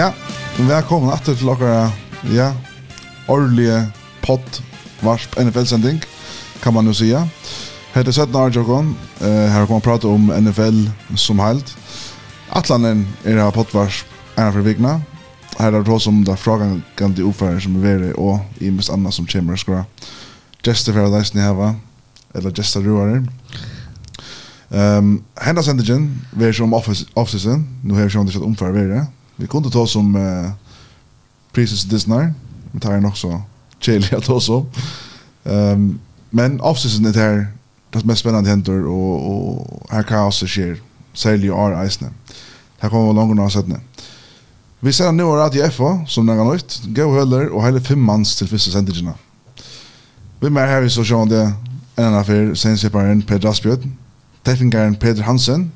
ja, velkommen atter til dere, ja, årlige pott, varsp, NFL-sending, kan man jo si, ja. Hette 17 år, Jokon, uh, her kommer vi prate om NFL som helt. Atlanen er her pottvarsp, en for vikna. Her er det også om det er de oppfører som er veri, og i mest annet som kommer og skra. Gjester for deg som heva, eller gjester roer. Um, Hennes sendingen, vi er som off-season, nå har vi ikke omfører veri, ja Vi kunde ta som uh, Princess Disney. Men tar den också chili att ta som. Um, men avsnittet är det här det mest spännande händer och, och här kaoset sker. Särskilt i år Eisner. Här kommer vi långt och sättning. Vi ser nu att i FA som några nytt. Gå höller och hela fem mans till första sändningarna. Vi med här vi så sjön det en annan affär sen separaren Peter Asbjörn. Teknikaren Peter Hansen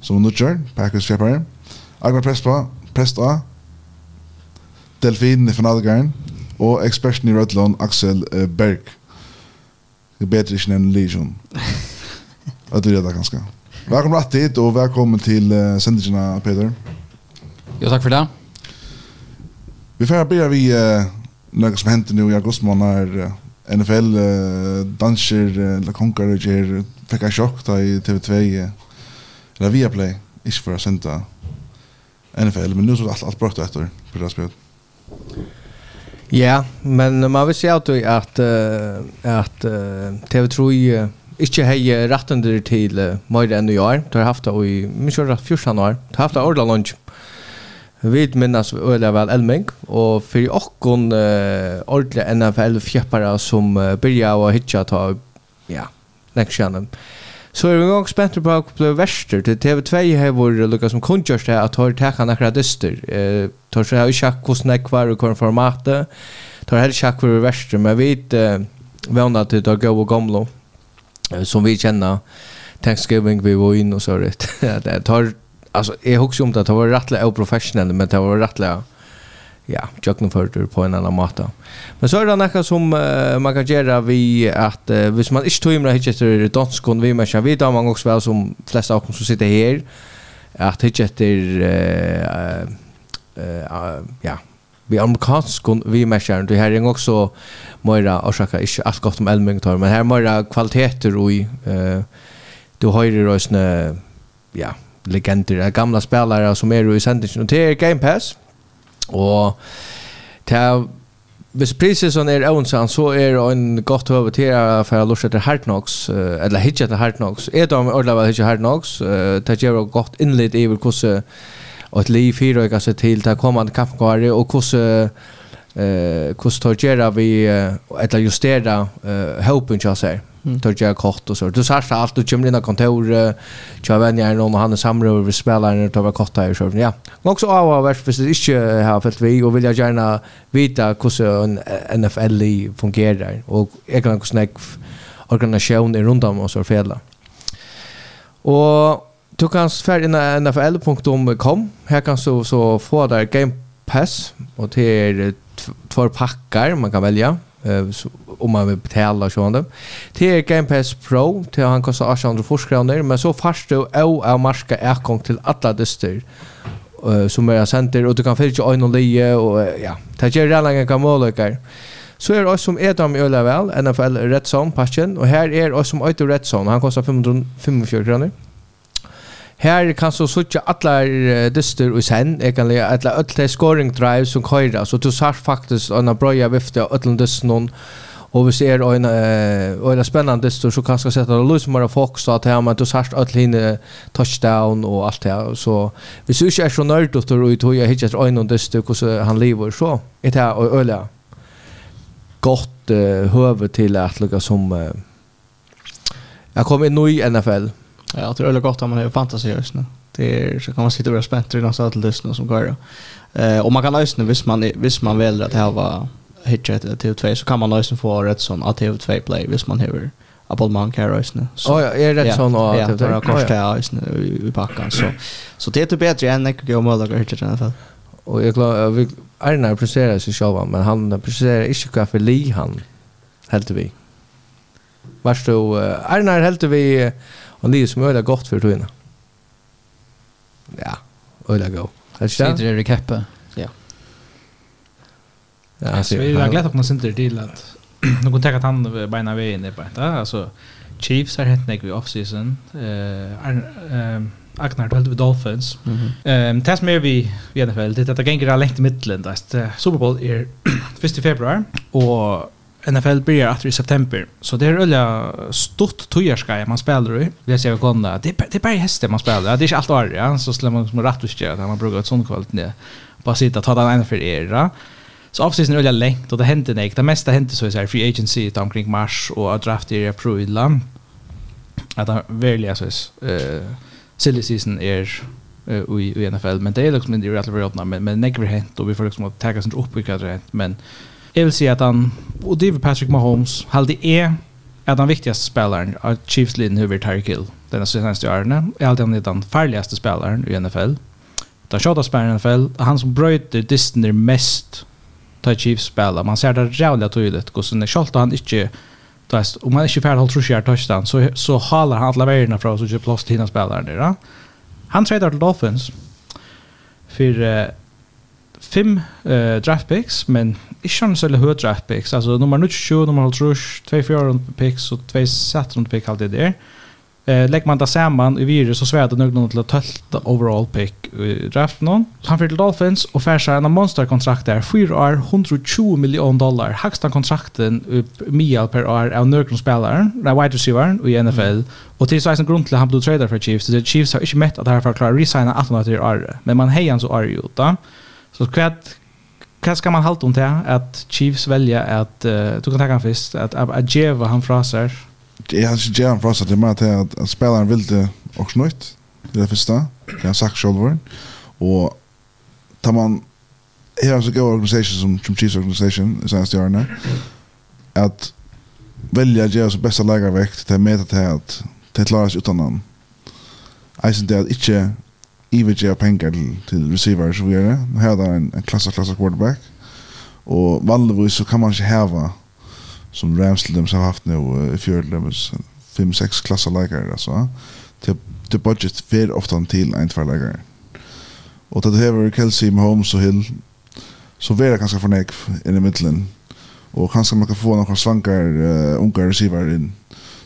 som nu kör Packers separaren. Agvar Prespa, Presta, Delfin i Nadegaren, og eksperten i Rødland, Aksel Berg. Det er bedre ikke enn Legion. Jeg tror det er ganske. Velkommen rett hit, og velkommen til uh, sendingene, Peter. Jo, takk for det. Vi får begynne vi uh, noe som hendte nå i august måned, er uh, NFL, uh, danser, uh, la konger, fikk jeg sjokk da i TV2, uh, eller Viaplay, ikke for å sende det NFL, men nu så är allt, allt brött efter på det här spelet. Ja, men man vill säga att, att, att TV3 uh, inte har rätt under till uh, mer än i år. Det har haft det i, mycket rätt 14 år. Det har haft det ordentlig lunch. Vi minnas öliga väl Elming, och för åkken uh, ordla NFL-fjeppere som uh, börjar och hitje ta, ja, nekst gjennom. Uh, Så er vi gång spent på att bli verster til TV2 har vår lucka som kundgörs det at ha täcka några dyster. Eh, tar så här i tjack hos näkvar og kvar formatet. Tar helt tjack för verster Men vi vet vana til att gå och gamla som vi känner. Thanksgiving vi var inn og så rett det tar alltså jag hooks om det det var rättliga oprofessionellt men det var rättliga ja, tjöknumförter på en annan måte. Men så är det något som uh, man kan göra vi att uh, hvis man inte tog in hit efter danskon vi människa, vi tar man också väl som flesta av oss som sitter här att hit efter uh, uh, uh, ja, vi amerikansk vi människor det här är också mera orsaka inte allt gott om elming tar men här mera kvaliteter och uh, eh du har ju rösna ja legender gamla spelare som är i sändningen och det är game pass. Og til Hvis prisen er øvnsan, så er det en godt høve til å få lort etter Hard Knocks, eller hitje etter Hard Knocks. Er det om ordentlig å hitje Hard Knocks, det gjør det godt innlitt i hvordan et liv fyrøyga seg til til kommende kampgåere, og hvordan hvordan tar gjøre vi, eller justere håpen til seg. Tar jag kort och så. Du sa allt du kommer in i kontor. Jag vet inte om han är samråd över spelaren tar kort här så. Ja. Men också av vars för det inte har fått vi och vill jag gärna veta hur en NFL fungerar och jag kan också snack organisation är runt om oss och fälla. Och du kan färd inna nfl.com. Här kan du så få där game pass och till två packar man kan välja om man vill betala så han Det är Game Pass Pro till han kostar 800 forskroner men så fast du är av marska erkong till alla dyster eh som är center och du kan fylla en och leje och ja det är redan en gammal Så är det som är dem i väl NFL Red Zone patchen och här är det som Otto Red Zone. Han kostar 545 kronor. Her kan så suttja allar uh, dyster og sen, egentlig, alla öll scoring drive som køyra, så du sart faktisk en brøya vifte av öll dyster noen, og hvis er en, uh, en spennende dyster, så kan jeg sette det lus mer fokus at her, men du sart öll hinne touchdown og alt det så hvis du ikke er så nørt og du tog jeg hittet øyne dyster, hvordan han lever, så er det her og øyla godt uh, høve til at lukka som uh, jeg kom inn i NFL, Ja, det är väldigt gott om man har fantasi just nu. Det är, så kan man sitta och vara spänt i någon här lyssna som går. Eh, och man kan lyssna, visst man, visst man väljer att ha hitcha till TV2 så kan man lyssna få rätt sån TV2 play visst man har abonnemang här just nu. Så, oh, ja, är det sån och TV2 har kostat ja. just i, i packan. Så, så det är typ bättre än att gå och och hitcha i alla fall. Och jag klarar, vi är när presterar sig själva, men han presterar inte kvar för li han, helt vi. Varst då är när helt vi... Uh, Og livet som øyla godt for togene. Ja, øyla gå. Er det ikke det? i keppet. Ja. Ja, så vi har gledt opp noen sinter til at nå kan tenke at han beina veien på beint. Altså, Chiefs har hentet ikke i offseason. Agnar Töld vid Dolphins. Mm -hmm. um, det som er vi i NFL, det er at det ganger er lengt i middelen. Super Bowl er 1. februar, og NFL börjar efter i september. Så det är öliga stort tojarska man spelar i. Vi ser kolla. Det är det är bara hästar man spelar. Det är inte allt år, ja. Så slår man som rätt och att man brukar ett sånt kvalt ner. Bara sitta ta den ena för era. Så offseason är öliga längt och det händer inte. Det mesta händer så är free agency ett omkring mars och att draft i april. Att han väljer så eh silly season är i, i NFL men det är liksom inte rätt öppna men men det är hänt och vi får liksom att ta sig upp i vad det hänt men jag vill säga att han, och det är Patrick Mahomes, halde är är den viktigaste spelaren av Chiefs linjen huvud Tyreek Hill den senaste åren. Jag halde han är den farligaste spelaren i NFL. Den tjata spelaren i NFL, han som bröjter Disney mest ta Chiefs spela. Man ser det jävla tydligt. Gossen är kjolt och han inte Tast, om man inte färd håll trusjar touchdown så, så halar han alla vägarna från så inte plåst hinna spelaren där. Han tradar till Dolphins för uh, fem uh, draft picks men ikke en særlig høyt rett picks. Altså, nummer 20, nummer 12, 2-4 picks og 2-7 pick, alt det der. Eh, Legger man det sammen i virus, så sværer det noen til å tølte overall pick i draften så Han fyrer til Dolphins og fær seg en monsterkontrakt der. 4 år, 120 millioner dollar. Hakstan kontrakten mia per år av nøkron spilleren, nei, wide receiveren i NFL. Og til sveisen grunn til han blev trader for Chiefs. Så Chiefs har ikke mett at herfra att å resigna 18 år til året. Men man heier han så året ut da. Så kvart Hva skal man halte om til at Chiefs velger at, uh, du kan takke han først, at, at, at Jeva han fra seg? Jeg har ikke Jeva han fra seg, det er mer til at, at spilleren vil det også nøyt, det er det første, det har sagt selv og tar man, her er så god organisation som, som Chiefs organisation, i seneste årene, at velja Jeva som beste lagervekt til å møte til at det klarer seg utan han. Jeg synes det at ikke IVG pengar till, till receiver så vidare. Nu har han en, en klassa, klassa quarterback. Och vanligtvis så kan man inte häva som Rams till dem som har haft nu uh, i fjol dem fem sex klassa läkare alltså. Till, till budget för ofta till en två läkare. Och det här Kelsey Mahomes och Hill så är det ganska nek inn i middelen. Och kanske man kan få några svankar uh, unga receiver in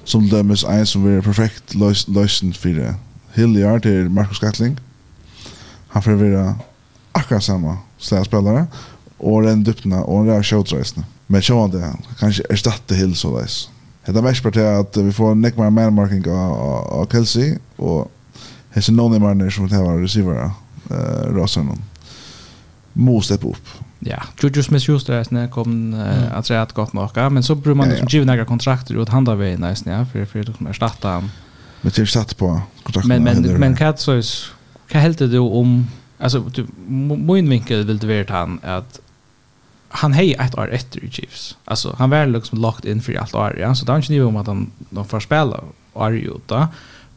Som dömes en som är perfekt løysen för det. Hill i Hilliard til Marcus Gatling han får vara akkurat samma släspelare och den dypna och den där showtrejsen. Men så var det kanske erstatte Hill så där. Det är mest på att vi får Nick mer man marking av Kelsey och Hesse Nonny Marner som tar vara receiver eh Rosen. Måste steppa upp. Ja, Juju Smith-Schuster är kom uh, att säga att gott nog. men så brukar man ja, ja. giva några kontrakter åt handa vägen nästan, ja, för för att erstatta han. Men det är satt på kontrakten. Men men men Cat så Hva heldte du om, altså, du, min vinkel vil det være han, at han hei ett år etter i Chiefs. Alltså han var liksom locked in för allt år, ja. Så det är inte om att han de får spela år ju då.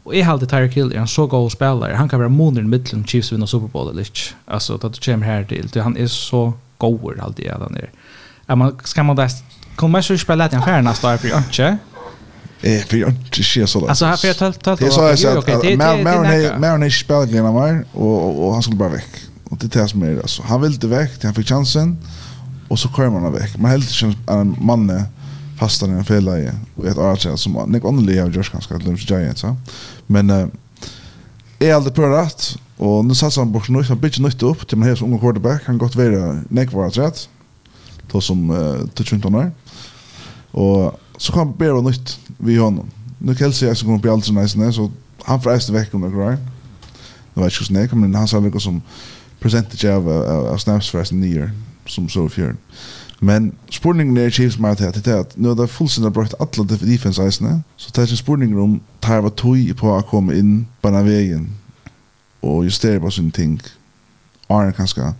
Och är halt Tyreek Hill är en så god spelare. Han kan vara i mittlen Chiefs vinner Super Bowl eller lich. Alltså att du kommer här till. Han är så god alltid i han är. Ja, man ska man där kommer så spela att han skär nästa år för inte. Eh, för jag inte ser så där. Alltså här för jag tält tält. Det sa jag så att men men men han är spelglena mer och och han skulle bara väck. Och det tas mer alltså. Han ville inte väck, han fick chansen och så kommer han väck. Men helt känns en man fastar i en fälla i ett arch som Nick Onley har just ganska lunch giant så. Men eh är aldrig på rätt och nu satsar han på nu så bitch nytt upp till man här som unga quarterback kan gott vara Nick var rätt. Då som touch runt honom. Och så kan bära nytt vi honom. Nu kan jag säga som kommer på allt så nice så han får ästa veckan med Nu Det jag ju snäck men han sa väl som percentage av av snaps för us in som så fjärn. Men spurningen er Chiefs mer at det er at nå er det fullstendig brukt alle defense-eisene, så det er ikke om tar var tog på å komme inn på denne veien og justere på sin ting. Arne kanskje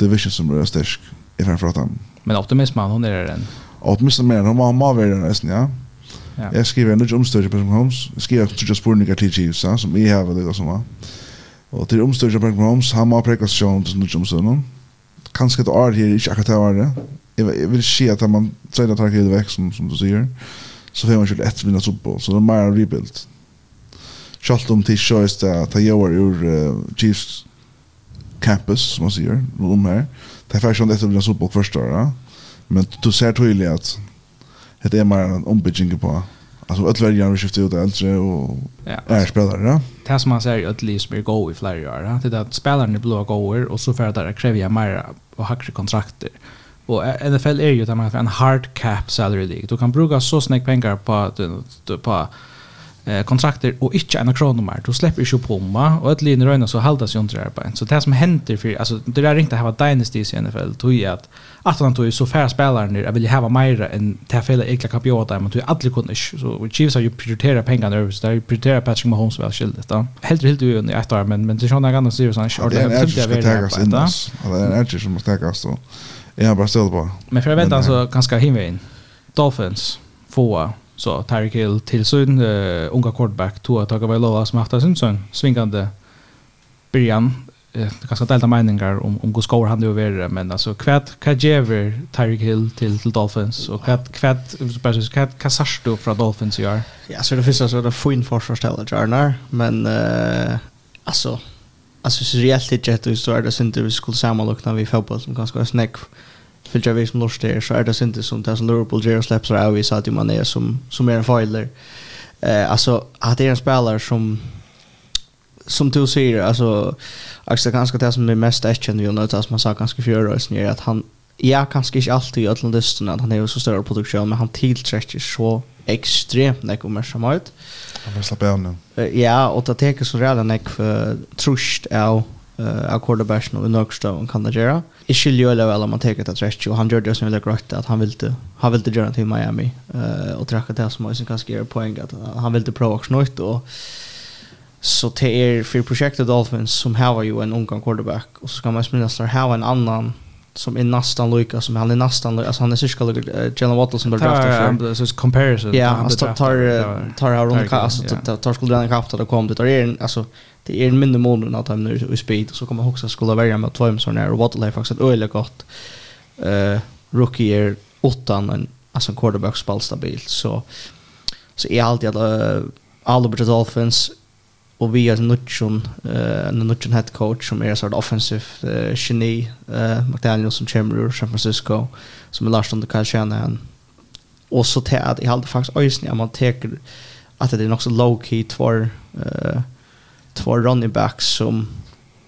division som rører styrk i fremfor at han. Men optimismen, är det den åtminstone mer, han må, må være nesten, ja. Ja. Jeg skriver en liten omstørre på Holmes. Jeg skriver en liten spurning til Chiefs, ja, som jeg har det som var. Og til omstørre på Holmes, han må preke seg om til liten omstørre. Kanskje et år her, ikke akkurat det året. Jeg vil si at man sier at han ikke vekk, som, som du sier. Så får man kjørt ett vinner fotboll, så det er mer rebuild. Kjalt om til kjøys det at jeg var ur uh, Chiefs campus, som man säger, om här. Det er faktisk sånn etter vinner fotboll första året, ja Men du ser tydligt att det är mer en ombygging på. Alltså att välja vi skiftar ut äldre och ja, är spelare. Ja? Det som man säger att som är går i flera år. Det är att spelarna blir gåer och så för att det kräver mer och högre kontrakter. Och NFL är ju där man har en hard cap salary league. Du kan bruka så snäck pengar på på, på eh, kontrakter och inte en kronomär. Du släpper ju på mig och ett linje röna så haldas ju under det på. Så det som händer för, alltså det där är inte att ha dynasties i NFL, tror är att att han tog så färre spelare nu. Jag vill ha mer än det här felet egentligen kan bjuda men tog aldrig kunde inte. Så Chiefs har ju prioriterat pengarna över så där prioriterar Patrick Mahomes väl skyldigt. Då. Helt helt ju under ett år men men det är ändå så så han kör det är en här typ det är det. Det är en edge som måste täckas då. har bara ställt på. Men för jag vet alltså ganska himmeln. Dolphins få så Tyreek Hill till sin uh, unga quarterback Tua Tagovailoa som haft sin sån svingande början ganska delta meningar om om hur skor han det över men alltså kvat Kajever Tyreek Hill till till Dolphins och kvat kvat precis kvat Casardo från Dolphins gör. Ja, så det finns alltså det fin försvarställe Jarnar, men eh alltså alltså så rejält det ju så är det synte vi skulle när vi fotboll som ganska snack för jag vet som lust der, så är det inte som det som Liverpool Jero släpps av att man är som, som är en filer. Eh, alltså, att det är en spelare som som du säger alltså Axel ganska det som är mest erkänd ju när man sa ganska för oss är att han ja kanske inte alltid i alla listorna att han är ju så stor produktion men han tillträcker så extremt nek om er samt. Han av nu. Ja, och det teker så redan nek för trust av av quarterbacken och nøkstøven kan det gjøre. Ikke ljøle väl om man teker det rätt og han gjør det som ville grøtt att han ville, han ville göra det til Miami, uh, och trekke det som også kanske gjør poäng att han ville prova också något och Så det är för projektet Dolphins som har ju en ung quarterback och så kan man minnas där ha en annan som är nästan lika som han är nästan lika alltså han är cirka lika uh, Jalen Waddle som blev draftad för så är comparison ja alltså tar tar har runt alltså tar tar skulle den kapta det kom det är en alltså det är en mindre mån att han nu i speed så kommer också skulle välja med två sån här och Waddle har faktiskt öle gott eh rookie är åttan en alltså en quarterback spelstabil så så är alltid att uh, Dolphins och vi har Nutchon eh en Nutchon head coach som är en sort of offensive uh, geni eh McDaniel som kommer ur San Francisco som är Lars under Kalsjana och så till att jag hade faktiskt ösning att man tar att det är också low key två eh två running backs som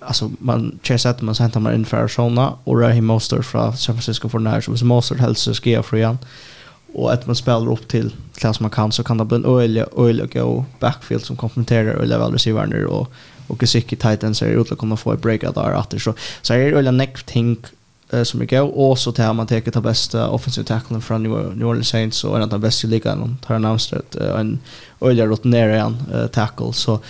alltså man chess att man hämtar man in för Arizona och Raheem Mostert från San Francisco för när hvis Mostert hälsar ska jag för igen och att man spelar upp till klass man kan så kan det bli en öjlig öjlig och backfield som komplementerar och level receiver och och Gesicki Titans är utlägg kommer få ett breakout där efter så så är det öjliga neck think uh, som är go och så tar man tar ta bästa offensive tacklen från New, New Orleans Saints och en av de bästa i ligan de tar annonserat uh, en öjliga rutinerad uh, tackle. Så so,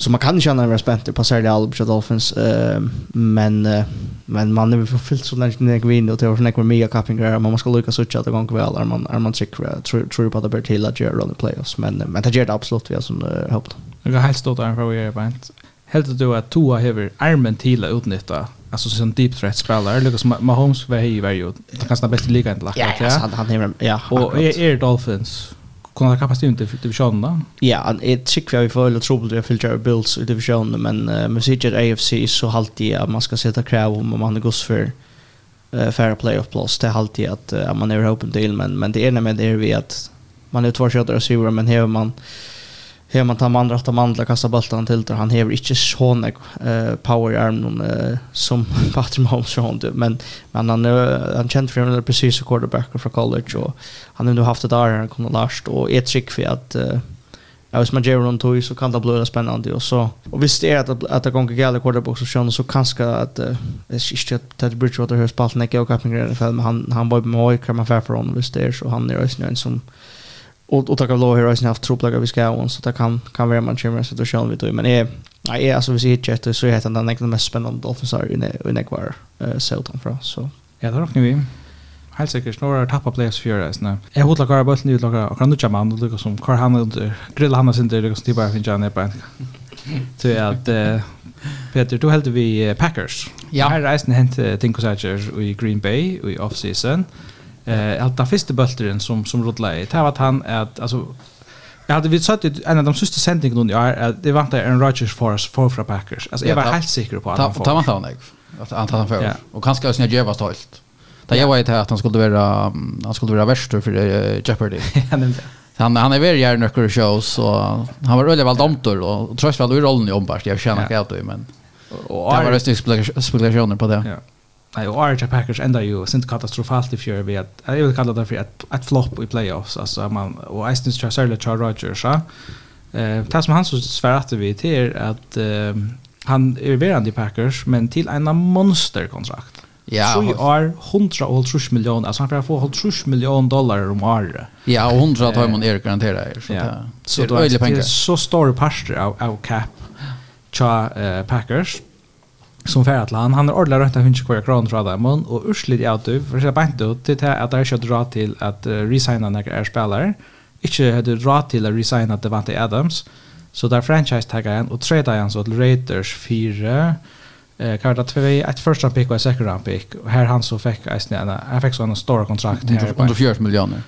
Så man kan känna en respekt på Sardi Albert Dolphins uh, men uh, men man är väl fyllt så när det går in och det var såna mega cappingar man måste lucka så att det går väl är man är man säker tror tror på att det blir till att göra run playoffs men men det gör det absolut vi har som uh, hoppat. Jag har helt stått där för att göra bant. Helt du att Tua har armen till att utnyttja alltså som deep threat spelare Lucas Mahomes var ju var ju kanske bäst i ligan till Ja, han han ja. Och är Dolphins kunna kappa sig inte för divisionen då. Ja, jag tycker vi får lite trubbel där filter bills i divisionen men uh, musiker AFC är så haltig att man ska sätta krav om man går för uh, fair playoff plus det är alltid att uh, man är open deal men men det är nämligen det är vi att man är två skotare och syvare men här man Hur man tar man rätta mandla kasta bollen till där han har inte sån eh power arm någon eh, som Patrick Mahomes har inte men men han är han känd för en precis quarterback från college och han har nu haft ett år han kommer last och ett trick för att eh, Ja, hvis man gjør noen tog, så kan det bli spennende. Og, så, og hvis det er at, at det ganger gale quarterback-opsjoner, så kanskje at uh, ikke at Ted Bridgewater hører spalten ikke og i NFL men han, han var med høy hva man fer for honom hvis det er, så han er også en som och och tacka lov här har jag haft trubbel vi ska ha så det kan kan vara man kör med situation vi då men är nej alltså vi ser inte att så heter den den mest spännande offensar i i Nekvar så från så ja det har vi helt sikkert snor tappa playoffs för oss nu. Jag hotla kvar bollen ut lagar och kan du jamma och Lucas som Carl han grill han sen det Lucas tillbaka finns han på. Så att Peter du helt vi Packers. Ja. Här reisen hänt Tinko Sager i Green Bay i off-season eh att den första bulten som som rullade det var att han att alltså Jag hade vi sett en av de sista sändningarna nu är att det var inte en Rodgers för oss för fra Packers. Alltså jag var helt säker på att han får. Ta man han att han tar för. Och kanske också när Jeva stolt. Där jag var ju att han skulle vara han skulle vara värst för Jeopardy. Han han är väl gärna några shows så han var väl vald omtor och trots väl rollen i ombart. Jag känner inte att men och det var röstningsspekulationer på det. Ja. Nei, og Arja Packers enda jo sint katastrofalt i fjør ved at, jeg vil kalla det for et, et flopp i playoffs, altså, man, og jeg synes ikke særlig Charles Rogers, ja. Eh, det som han så svært vi til er at eh, han er verand i Packers, men til en monsterkontrakt. Ja, så i år 100 miljoner, alltså han får få 100 miljoner dollar om året. Ja, och 100 tar man er garanterar. Så, ja. så det är öjliga pengar. Så stor parter av, av cap tja uh, Packers som färd han har ordla rätt att hunka kvar kron från dem och urslit ut du för sig bänt ut till att det är kött dra till att resigna några är spelare inte hade dra till att resigna Devante Adams. Så där franchise taggar han och tradar han så till Raiders 4 eh karta 2 ett första pick och ett second round pick. Och här han så fick jag, han fick så en stor kontrakt här under 4 miljoner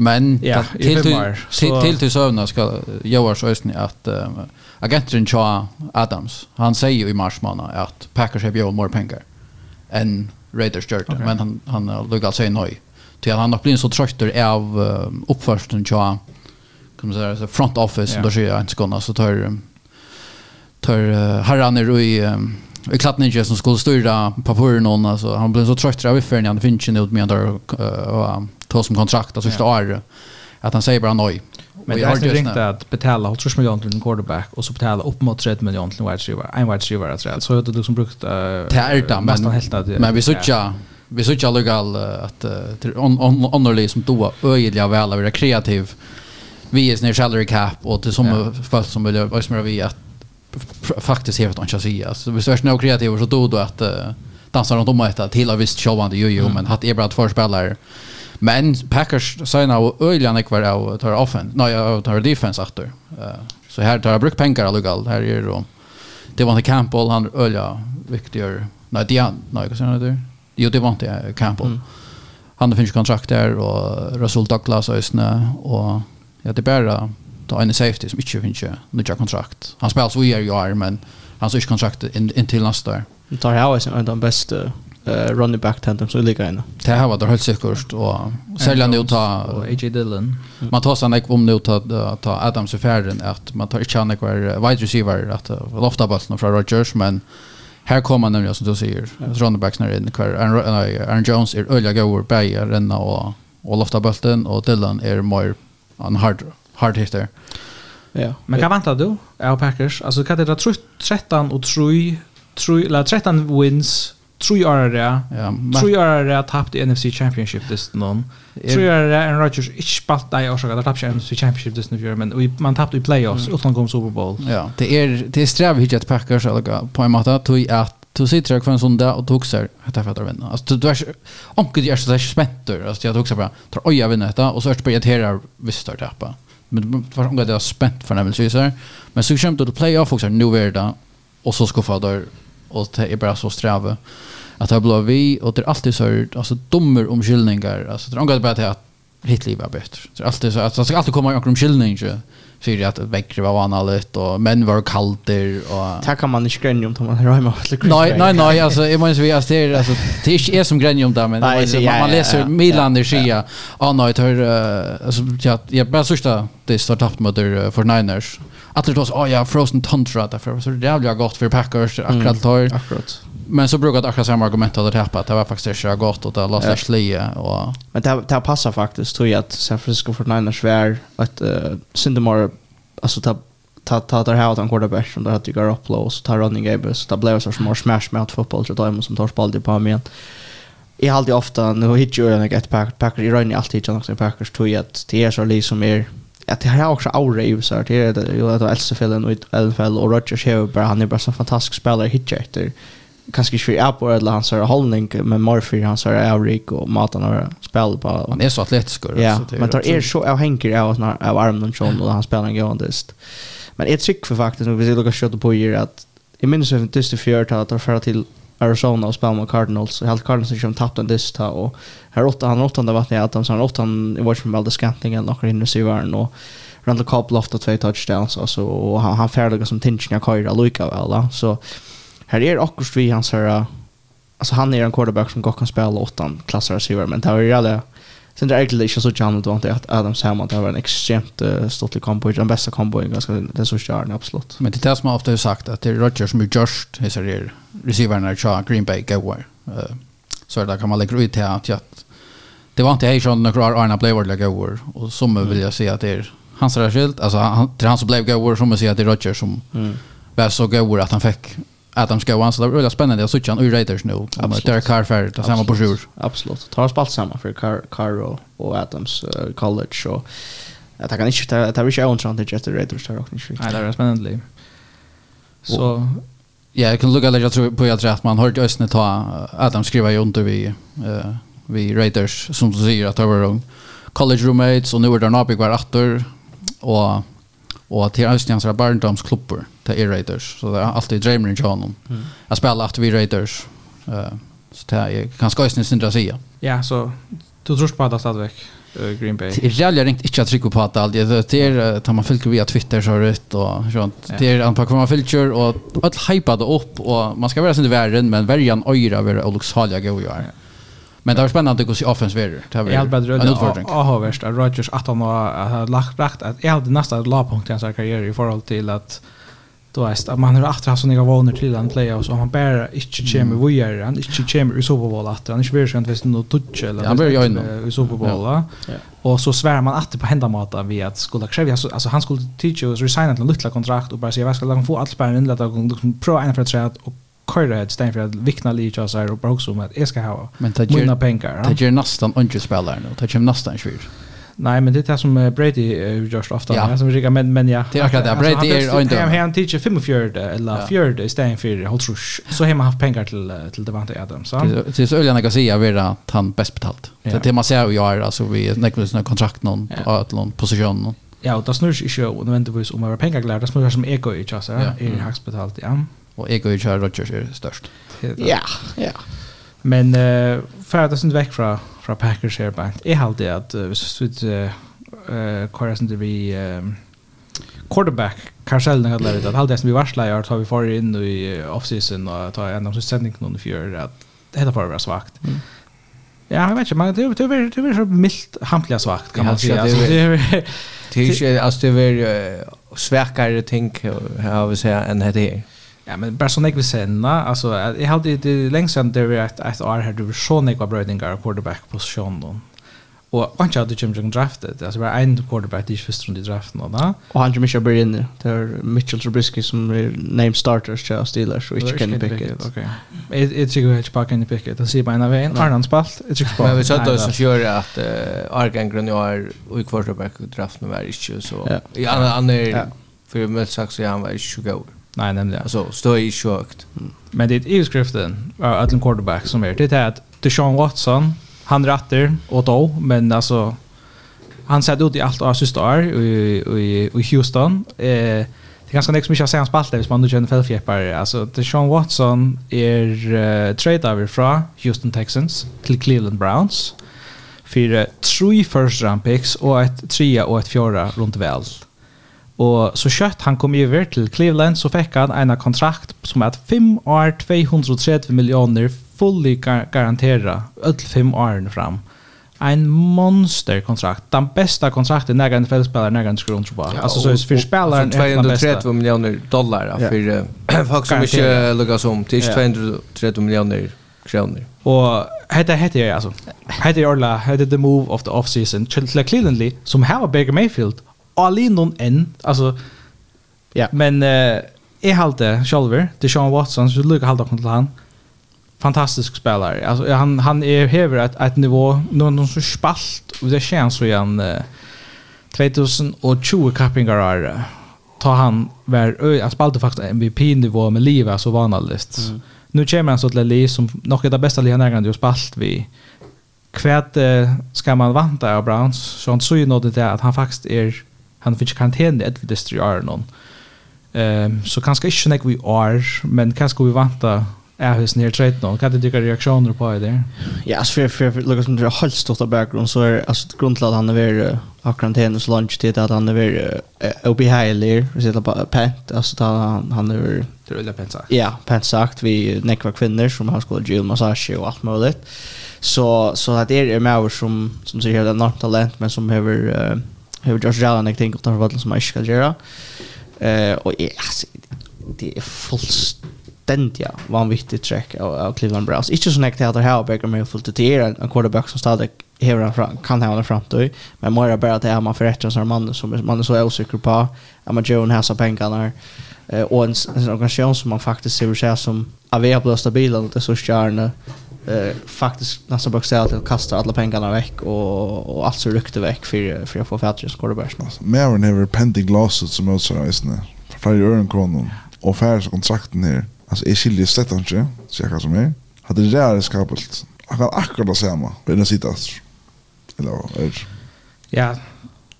Men ja, till till till till till sövna ska Joars ösn att uh, agenten Cha Adams han säger ju i mars månad att Packers har ju mer pengar än Raiders gjort okay. men han han luggar sig nej till han har blivit så trött av um, uppförsten Cha kan man säga front office yeah. då ser jag inte skona så tar tar uh, herran är i um, i klattningen som skulle styra på någon alltså han blev så trött av ifrån han finns ju inte med där och ta som kontrakt alltså första det att han säger bara nej. Men det är inte ringt att betala 80 miljoner till en quarterback och så betala upp mot 30 miljoner till en wide receiver. En wide receiver att rätt. Så det du som brukt uh, det men, helt men vi såg vi såg ju legal att uh, on, on, som då öjliga väl vara kreativ. Vi är snär salary cap och till som ja. som vill vad som vi att faktiskt helt att säga. Så vi är några kreativa så då då att uh, dansa runt om och äta till av visst showande ju ju men att är bara två spelare Men Packers signa av öjliga kvar av tar offense. Nej, jag tar defense åter. Så här tar jag bruk pengar allugal. Här är det Det var inte Campbell han öjliga viktigare. Nej, det är Nej, vad säger du? Jo, det var inte Campbell. Mm. Han finns kontrakt där och Russell Douglas och Ösne och ja, det bara ta en safety som inte finns nya kontrakt. Han spelar så i år, men han har inte kontrakt in, in till nästa år. Det tar jag också en av de bästa uh, running back tandem så ligger inne. Det här var det helt säkert och sälja nu ta och AJ Dillon. Man tar sen om nu ta ta Adams i färden att man tar inte Nick wide receiver att lofta bollen från Rodgers men här kommer nämligen som du säger running backs när in kvar Aaron Jones är öliga goer bäja renna och och lofta bollen och Dillon är mer en hard hard hitter. Ja. Men vad väntar du? Är Packers alltså kan det dra 13 och 3 3 eller 13 wins Tre år ja. Tre år det tappt i NFC Championship this non. Tre år det and Rodgers ich spalt där och så där tappade NFC Championship this nu men vi man tappade i playoffs utan kom Super Bowl. Ja, det är det är sträv hit att Packers eller på en måte tog att du sitter där kvar en söndag och tog seg etter for at vinna. Alltså du är onkel du er så spentur. Alltså jag tog sig bara tar oj jag vinner detta och så er det bare irriterer hvis du er tappa. Men var onkel det är spänt för spent for nemlig syser. Men så kommer du til playoff, också nu er det och verda, og så skuffa du och det är bara så sträva att det blir vi och det är alltid så här alltså dommer om alltså det är angående bara till att Hitler är bättre. Det är alltid så att det ska alltid komma en omkring inte för att väckre var vanligt och män var kalter och Det kan man inte gränja om man hör hemma Nej nej nej alltså jag menar vi alltså det alltså det är inte som gränja om där men nej, man, ja, man läser ja, ja, Milan där sia. Ja nej hör alltså jag bara sista det står tappt mot för Niners att det då ja frozen tundra därför så det jävla gott för Packers akkurat tar. Akkurat. Men så brukar akkurat samma argument att det här det var faktiskt så gott och det låter slia och men det det passar faktiskt tror jag att San Francisco 49ers var att uh, Sindemar alltså ta ta ta där här utan quarterback som där hade går upp low så tar running game så där blev så små smash med fotboll så där som tar spalt på mig. Jag har alltid ofta nu hit ju en get pack packer i running alltid jag också packers tror jag att det är så liksom mer att det här är också aura i så det är det ju att Elsa Fällen och Elfell och Roger bara, han är bara så fantastisk spelare hit efter kanske inte för Apple eller hans hållning men Murphy han hans är och matan och spel på han är så atletisk ja men tar är så avhänger av av armen John och han spelar gåendest men ett trick för faktiskt nu vi ser Lucas shot på er, att i minns 54 att ta för till Arizona och spelar mot Cardinals. Helt Cardinals som tappade en dist här och här åtta han åtta där vattnet att han åtta han i vart som väldigt eller några inne sig var och Randall Cobb lofta två touchdowns alltså och han, han färdiga som tinchen jag kör lika väl så här är också vi hans här alltså han är en quarterback som gott kan spela åtta klassar sig men det var ju alla Sen det är egentligen inte så jag då inte att Adam Samman det var en extremt uh, stortlig combo, den bästa kombo i ganska den så stjärnan absolut. Men det är som jag ofta har sagt att det är Rodgers som är just i sig receivern är Green Bay Gower. Uh, så där kan man lägga ut till att det var inte hej som några Arna blev vart Gower och som mm. vill jag säga att det är hans rätt alltså han, han som blev Gower som man säger att det är Rodgers som mm. var så Gower att han fick Adam ska vara så det var väldigt spännande att sitta ur Raiders nu. Absolut. Det är Carr för det samma på sjur. Absolut. Tar har spalt samma för Carr, Carr och, Adams uh, College. Och, jag kan inte, det är inte ointressant efter Raiders. tar också inte. Nej, det är spännande. Så... Ja, jag kan lukka lite, jag tror på jag tror att man hört Östne ta Adam skriva ju under vi, uh, vi Raiders som du säger att det var College roommates och nu är det en var åter och och till Östnyans där barndomsklubbor till er Raiders så det är alltid dreamer i John. Mm. Jag spelar alltid vi Raiders. Eh uh, så det är ganska ösnen syndra säga. Ja, så du tror på att det uh, Green Bay. Det är ringt inte att trycka på att allt det är tar man följer via Twitter så rätt och sånt. Det är anpack man filter och allt hypade upp och man ska vara sin världen men värjan öra över Olox Halja ju. Ja. Men det var spännande att se offens verkar. Det var helt bättre. En utfordring. Ja, har värst att Rodgers att han har lagt rätt att jag hade nästan lagpunkt i hans karriär i förhåll till att då är att man har åter haft såna vanor till den play och så han bara inte kommer vi är han inte kommer i Super Bowl att han inte vill skämt visst något touch eller han blir ju i Super Bowl va och så svär man att på hända mata vi att skulle kräva alltså han skulle teach us resigna till en liten kontrakt och bara säga vad ska han få allt spärren inlägg och pro en för att och köra ett stäng för att vikna lite och så här och bara också om att jag ska ha men det gör, mina pengar. Ja? Det gör nästan inte spelare nu. Det gör nästan svårt. Nej, men det är det som Brady uh, görs ofta. Ja. Som vi men, men ja. Det är akkurat det. Brady är inte... Han, han teacher 45 eller 4 i stället för Holtrush. Så har man haft pengar till, till Devante Adams. Det är så öljande att säga att han bäst betalt. Ja. Det man ser och gör, alltså vi näkvar sina kontrakt någon, ja. någon position. Ja, och det snurrs inte nödvändigtvis om att vara pengar klart. Det snurrs som ego i tjasar. Ja. Är det högst betalt, ja. Mm. Och ego går ju Rodgers är störst. Ja, ja. Men uh, för att det syns väck från, fra Packers her, bara. Har alltid att uh, vi kører sånn til vi quarterback Karsell när det att halvdelen vi varslar jag tar vi för in i offseason och tar en av sin sändning någon för att det heter för att svagt. Ja, jag vet inte, men det är det det är så milt hampliga svagt kan man säga. Det är det är alltså det är svärkare ting har vi säga än det är. Ja, men bara så ekvis senna, alltså jag hade det längst sen det vi att att är här du så några brödingar quarterback position då. Och han hade Jim Jung drafted. Alltså var en quarterback i första rundan i draften då. Och han Mitchell blir inne. Det är Mitchell Trubisky som är name starters till Steelers och inte kan picka. Okej. Jag tycker jag bara kan picka. Det ser bara vägen. Arnan spalt. Jag tycker bara. Men vi sa då så kör att Argan Grenier och quarterback draften var inte så. Ja, han är för med sagt så han var ikke så god. Nej, nämligen. Alltså, stå i kökt. Mm. Men det är ju skriften att en quarterback som är det är att Deshaun Watson, han rätter åt då, men alltså han satt ut i allt av sista år i, i, i Houston. Eh, det är ganska nästan mycket att säga hans balta hvis man nu känner fällfjäppar. Alltså, Deshaun Watson är uh, trade över från Houston Texans till Cleveland Browns för uh, tre first round picks och ett trea och ett fjärde runt väl. Mm Og så kjøtt han kom iver til Cleveland, så fikk han en kontrakt som er 5 år 230 millioner fully gar garantera öll 5 åren fram. En monster kontrakt. Den bästa kontrakten när en fällspelare när en skron tror jag. Alltså så är för spelaren 230 miljoner dollar för folk som inte lukar som till 230 miljoner kronor. Och hetta hetta är alltså hetta är orla hetta the move of the off season till Cleveland som har Baker Mayfield alinon än. Alltså ja, men eh är halt det Shalver, det Sean Watson så lukar halt upp till han. Fantastisk spelare. Alltså han han är över ett ett nivå någon någon så spalt och det känns så igen uh, 2020 kappingar ta han var han spalte faktiskt MVP nivå med Liva så vanligt. Mm. Nu kommer han så till Lee som nog är det bästa Lee när han har spalt vi kvärt ska man vanta av Browns så han så ju något det att han faktiskt är han fick karantän ett vid distri är någon. Ehm så kanske inte nek vi är men kanske vi vänta är hus ner trade nå. kan det tycka reaktioner på det. Ja, så för för Lucas som det helt stort av bakgrund så är alltså grundlad han är ver karantän hennes lunch till att han är OB Hailer och sitter på pent alltså ta han han är det vill pent sagt. Ja, pent sagt vi nekva kvinnor som har skulle gym massage och allt möjligt. Så så att det är mer som som säger helt enormt talent men som behöver Hur Josh Allen jag tänker utanför bollen som jag ska göra. Eh och alltså det är fullständiga vanvittigt track av, av Cleveland Browns. Inte så näkt att det ha Baker Mayfield till er en en quarterback som stadig hever han fram, kan hevna fram till. Men Moira bara att det är man förrättar som man som man är så osäker på. Att Amma Jones har så pengarna eh och en, en organisation som man faktiskt ser sig som avea på stabila och det så stjärna eh, faktiskt nästan bokstavligt att kasta alla pengarna veck och, och allt så rykte veck för, för att få Färdrys quarterbacks. Alltså, Maren har pending losses som också är i. För flera år en kronor Och färdskontrakten här. Alltså är skiljer slett inte, så jag kan som är. Hade det där skapelt. Jag kan akkurat samma. Det är sitter. Eller är Ja,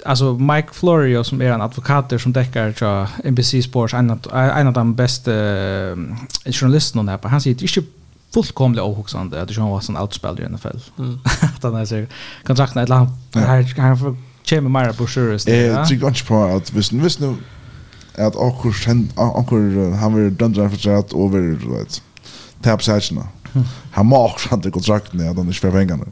alltså Mike Florio som är en advokat som täcker till NBC Sports en av de bästa journalisterna där på. Han säger att fullkomligt ohuxande att John Watson outspelar i NFL. Mm. att han säger kontrakten ett land här han får Chamber Mara på sure. Eh, tycker inte på att visst visst nu att Ankur Ankur han vill dundra för att över vet. Tapsatchen. Han måste också det kontrakten att han inte får pengarna.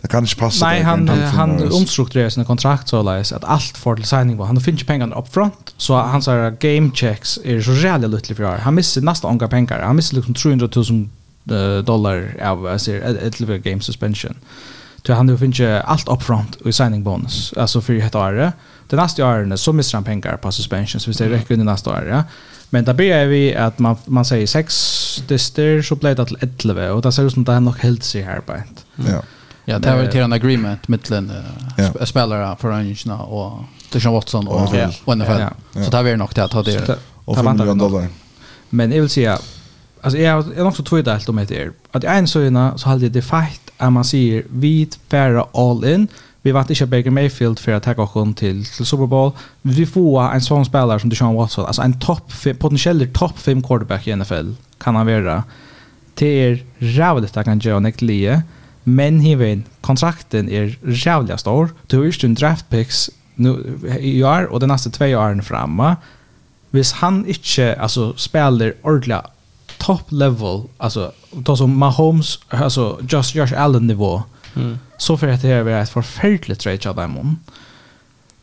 Det kan inte passa. Nej, han, han omstrukturerar sina kontrakt så läs att allt får till signing var. Han finner pengarna upp front så hans här game checks är så jävla lite för Han missar nästan ånga pengar. Han missar liksom 300 000 dollar av alltså ett game suspension. Så han finner allt upp front och signing bonus. Alltså för ett år. Det nästa året så missar han pengar på suspension så vi säger räcker under nästa år. Ja. Men där börjar vi att man man säger sex dyster så blir det till 11 och det ser ut som det är nog helt sig här på. Ja. Ja, det var till en agreement mellan uh, spelare för Rangers och Deshaun Watson och och ja. NFL. Ja. Så det var nog det att ha det. Och 5 miljoner dollar. Men jag vill säga alltså jag är också tror helt om det är att en såna så hade det fight att man säger vi färra all in. Vi vart inte Baker Mayfield för att ta oss till till Super Bowl. Vi får en sån spelare som Deshaun Watson, alltså en topp potentiell topp 5 quarterback i NFL kan han vara. Det är rävligt att han gör en eklie men hiven kontrakten er jävla stor. Du har ju en draft picks nu i år och de nästa två åren framme. Hvis han inte alltså spelar ordla top level alltså då som Mahomes alltså just Josh Allen nivå. Mm. Så för att det är ett förfärligt trade av dem.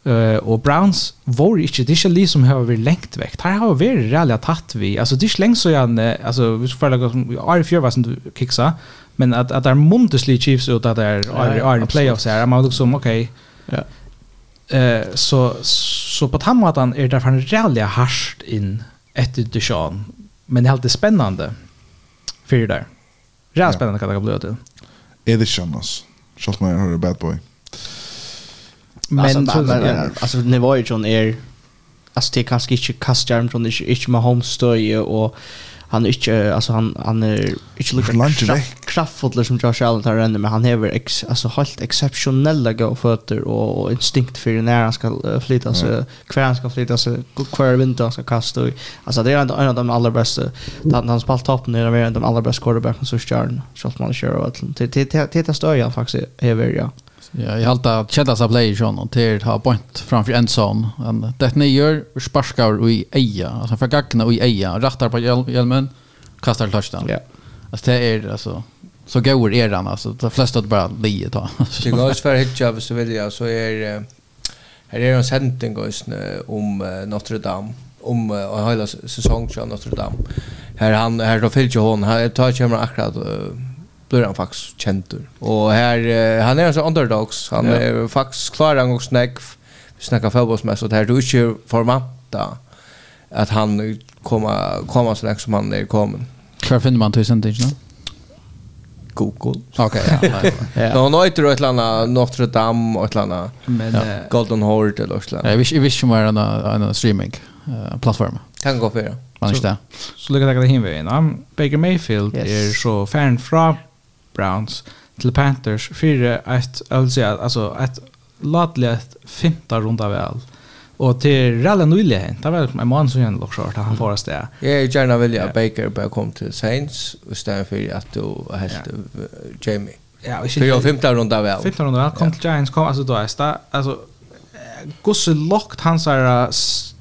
Uh, og Browns var ikke, det er ikke de som har vært lengt vekk. Her har vært reellig tatt vi. Altså, det er ikke lengt så gjerne, altså, hvis du føler at i fjør var som du kiksa, men att att där Montesley Chiefs ut att där är är playoffs här man liksom okej. Okay. Ja. Eh så så på tamatan är det fan rejält harst in efter Deshaun. Men det är alltid spännande. För det där. Rätt spännande kan det bli det. Är det Shannos? Schalt hör bad boy. Men alltså nivån är alltså det kanske inte kastar från det inte med stöje och han är inte alltså han han är inte lika kraftfull som Josh Allen tar ändå men han har ex, alltså helt exceptionella go fötter och instinkt för när han ska uh, flytta sig mm. kvar han ska flytta sig kvar vinter han ska kasta alltså det är en, en av de allra bästa han han spalt toppen är en av de allra bästa quarterbacken så stjärn så Schultman kör och allt det det det stöjer jag faktiskt är ja. Ja, jag har alltid kedda sig play John och till ha point framför en sån. En det ni gör sparkar i eja, alltså för gagna i eja, rattar på hjälmen, kastar touchdown. Ja. Alltså det är alltså så går eran alltså de flesta bara lie ta. Det går för hitcha så vill jag så är här är en sentning guys om Notre Dame om hela säsongen av Notre Dame. Här han här då fyller hon här tar kommer akkurat blir han faktiskt kentur. Och här uh, han är en sån underdogs. Han ja. är faktiskt klar en gång snack snacka fotbollsmässigt här du kör formata att han komma komma så långt som han är kommen. Kvar finner man tusen inte. Google. Okej. Okay, ja. ja. Nå nå heter det ett landa Notre Dame och ett landa men ja. Golden Horde eller något. Jag visste visste ju mer än en streaming uh, plattform. Kan gå för. Man inte. Så, så lägger det hem vägen. Baker Mayfield yes. är så fan fra Browns til Panthers för ett alltså alltså ett ladligt femta runda väl. Och till Ralle Nylje hänt. Det var en man som gjorde också att han får det. Jag är gärna vilja Baker bara kom till Saints istället för att du helt Jamie. Ja, vi skulle femta runda väl. Femta runda väl kom till Giants kom alltså då är alltså gosse lockt hans är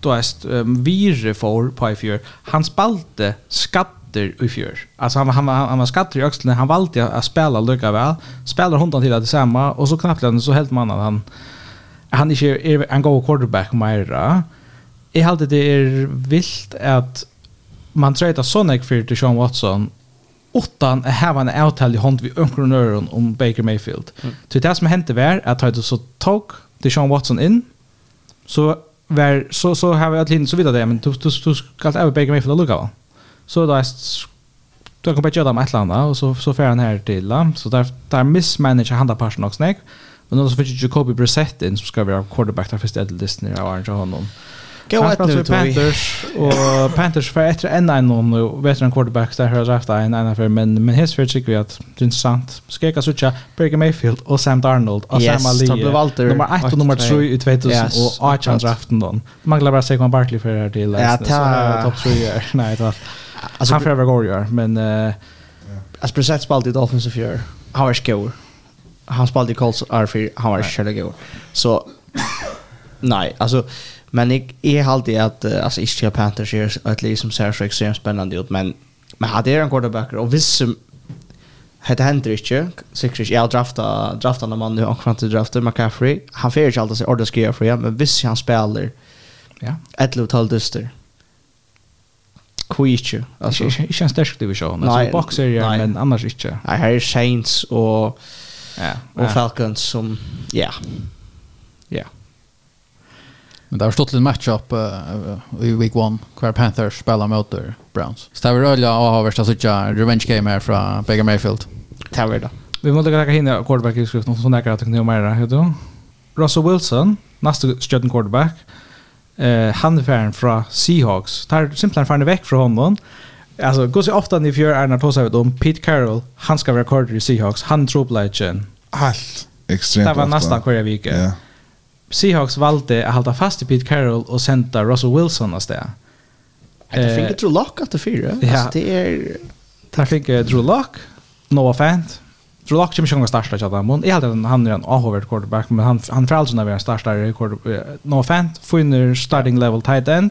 då är vire för på i fjör. Han spalte skatt skatter i fjör. Alltså han, han, han, han var skatter i öxlarna, han valde att spela lika väl. Spelar hundan till det samma och så knappt så helt man att han han inte är en god quarterback mer. Jag hade det är vilt att man trade Sonic för till Sean Watson åttan är här en avtal i hand vid önkronören om Baker Mayfield. Mm. Så det som hände var att han så tog till Sean Watson in så var så så har vi att linda så vidare men du du, du ska ta över Baker Mayfield och Luka. Mm. Så då är då kommer jag göra med ett land och så så får han här till la. Så där där mismanage han där passion också nej. Men då så fick Jacoby Brissett in som ska vara quarterback där först Edel Disney och Orange honom. Gå ett nu Panthers och Panthers för efter en en någon veteran quarterback där har draft en en för men men his för tycker vi att det är intressant. Ska jag söka Baker Mayfield och Sam Darnold och Sam Ali. Nummer 1 och nummer 3 i 2000 och Archon draften då. Man glömmer att säga Barkley för det här till. Ja, topp 3. Nej, det Alltså han förra går ju men eh Alltså precis spalt i Dolphins of year. How is go? Han spalt i Colts R4 how is shall go. Så nej, alltså men jag är alltid att alltså Ischia Panthers är ett lag som ser så extremt spännande ut men men hade är en quarterback och visst hade händer inte säkert jag drafta drafta någon man nu och fram till draften McCaffrey han får inte alltid sig ordentligt skriva för men visst han spelar ja ett lotal dyster Kuichi. Alltså inte en stark division. Alltså boxer ja, men annars inte. Nej, här är Saints och ja, och Falcons som ja. Ja. Men det har stått en matchup uh, i week 1 kvar Panthers spelar mot Browns. Så det var rörliga och har värsta sådär revenge game här från Baker Mayfield. Det var det. Vi måste lägga hinna quarterback i skriften som näkar att det kan göra mer. Russell Wilson, nästa stjärn quarterback eh handfärden från Seahawks. Tar simpelthen färden väck från honom. Alltså går så ofta ni för Arnold Tosa vet om Pete Carroll, han ska vara quarter i Seahawks, han tror legend. Allt extremt. Det var nästan kvar vecka. Ja. Seahawks valde att hålla fast i Pete Carroll och sända Russell Wilson nästa. Jag tänker Drew Lock att det fyra. Ja. Det är Där fick Drew Lock, Noah Fant, Drew Locke kommer sjunga starta chatta men jag hade han är en over quarterback men han han fräls när vi är starsta quarterback no fan finner starting level tight end.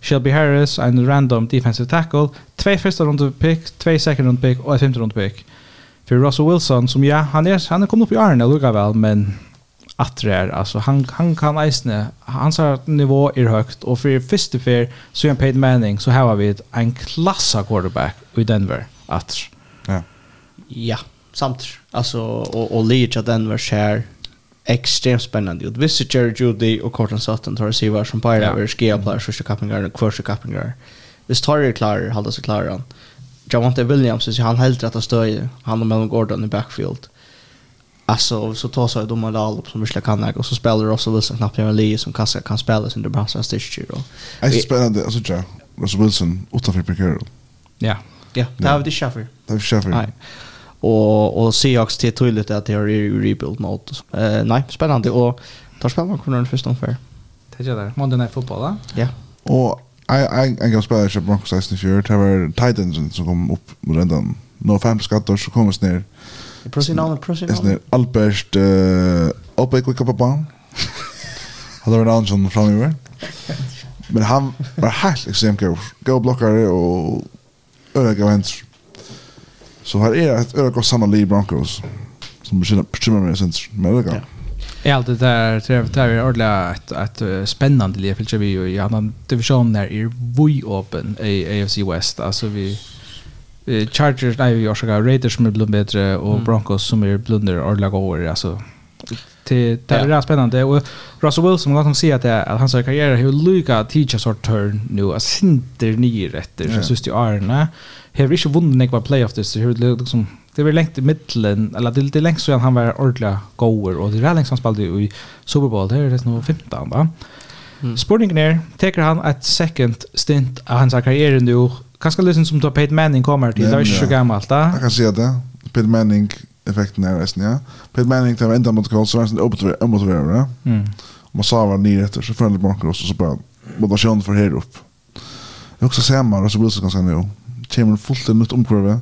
Shelby Harris en random defensive tackle. Två första rund pick två second round pick och ett femte rund pick. För Russell Wilson som ja han är han kommer upp i Arne lugga väl men att det är alltså han han kan isne hans nivå är högt och för första för så en paid manning så har vi en klassa quarterback i Denver att ja. Ja samt alltså och och Leach att den var share extremt spännande. ut. visst Jerry Judy och Cortland Sutton tar sig var som på det över skia player så ska Kappingar och Kvarsa Kappingar. Det tar ju klar hålla sig klar han. Javante Williams så han helt rätt att stöja. Han och Melvin Gordon i backfield. Alltså så tar sig de alla upp som vi kan näka och så spelar Russell Wilson knappt en Lee som kanske kan spela sin Nebraska Stitcher då. Är det spännande alltså ja. Russell Wilson utanför Pekero. Ja. Ja, det har vi det Schaffer. Det har Schaffer. Nej och och Seahawks till tydligt att det är rebuild mode. Eh nej, spännande och tar spännande man kommer den första ungefär. Det gör det. Monday Night Football, va? Ja. Och jag jag jag spelar ju Broncos nästa fjärde tar Titans som kom upp med den no fem skatter så kommer snär. Prosinal prosinal. Är Albert eh uppe quick up på. Hade en annan som framöver. Men han var helt extremt god. Go blockare och öga vänster Så här är ett öra gott samma Lee Broncos som bekymrar mig sen med öga. Ja, det där tror jag tar ordentligt ett, ett spännande liv för vi i annan division där är vi open i AFC West. Alltså vi Chargers, nej, vi har Raiders som är blivit bättre och Broncos som är blunder ordentligt år. Alltså till det är ja. spännande och Russell Wilson man kan se att att hans karriär har lucka teacher sort turn nu as inte ni rätter så just i Arne har inte vunnit några playoff det så hur liksom det var längt i mitten eller det lite längst så han var ordla goer och det är längst han spelade i Super Bowl det är det nog 15 va Mm. Sporting ner, teker han ett second stint av hans karriär nu. Kanske liksom som då Peyton Manning kommer till, det är ju så gammalt. Jag kan säga det. Peyton Manning effekten här resten, ja. Pete Manning tar ända mot Colts, så är det omotiverad, omotiverad, ja. Mm. Man sa var nio efter, så följde Broncos och så bara motivation för här upp. Det är också samma, och så blir det ganska nu. Kommer fullt en nytt omkurve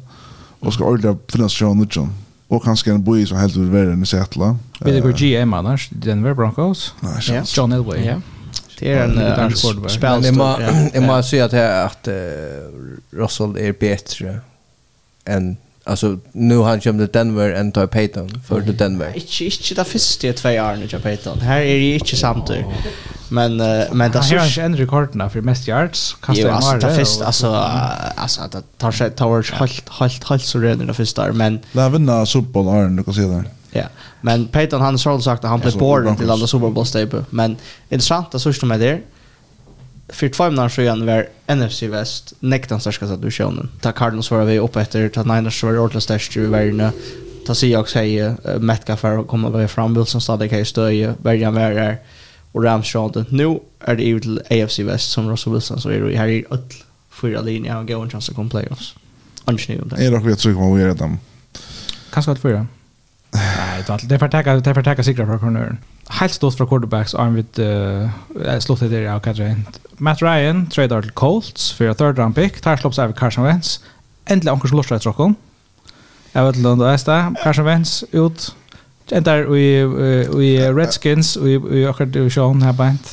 och ska ordentligt finna sig av nyttjan. Och kanske en boy som helt vill vara i Seattle. Vill du gå GM annars? Denver Broncos? Nej, John Elway. Ja. Det är en annan spelare. Jag måste säga att Russell är bättre än Alltså nu han kom till Denver and tar Peyton för till Denver. Inte inte det första i två nu till Payton. Här är det inte samtidigt. Men uh, men det så är en rekordna för mest yards kastar han alltså det första alltså alltså det tar sig tar helt helt helt så redan det första men Läven när Super Bowl är du kan se det. Ja, men Peyton han har sagt att han blev bored till alla Super Bowl staple. Men intressant att så med det för två månader sedan var NFC West nektan största så att. Ta Cardinals var vi uppe efter, ta Niners var ordentligt störst i världen. Ta Seahawks hej, uh, Metcalf för att komma väl fram Wilson stadig hej stöj, Bergen var där och Rams sjön. Nu är det ju till AFC West som Russell Wilson så är det här i öll fyra linjer och går en chans att komma playoffs. Annars nu om det. Är det rätt så kommer vi redan. Kanske att fyra. Nej, det är för att täcka det är för att ta sig från cornern helt stort fra quarterbacks arm vid uh, slottet der av Kadrin. Matt Ryan tradar til Colts for a third round pick. Tar slopps av Carson Wentz. Endelig anker slått fra et tråkken. Jeg vet ikke om det er Carson Wentz ut. Endar i Redskins og i akkurat divisjon her beint.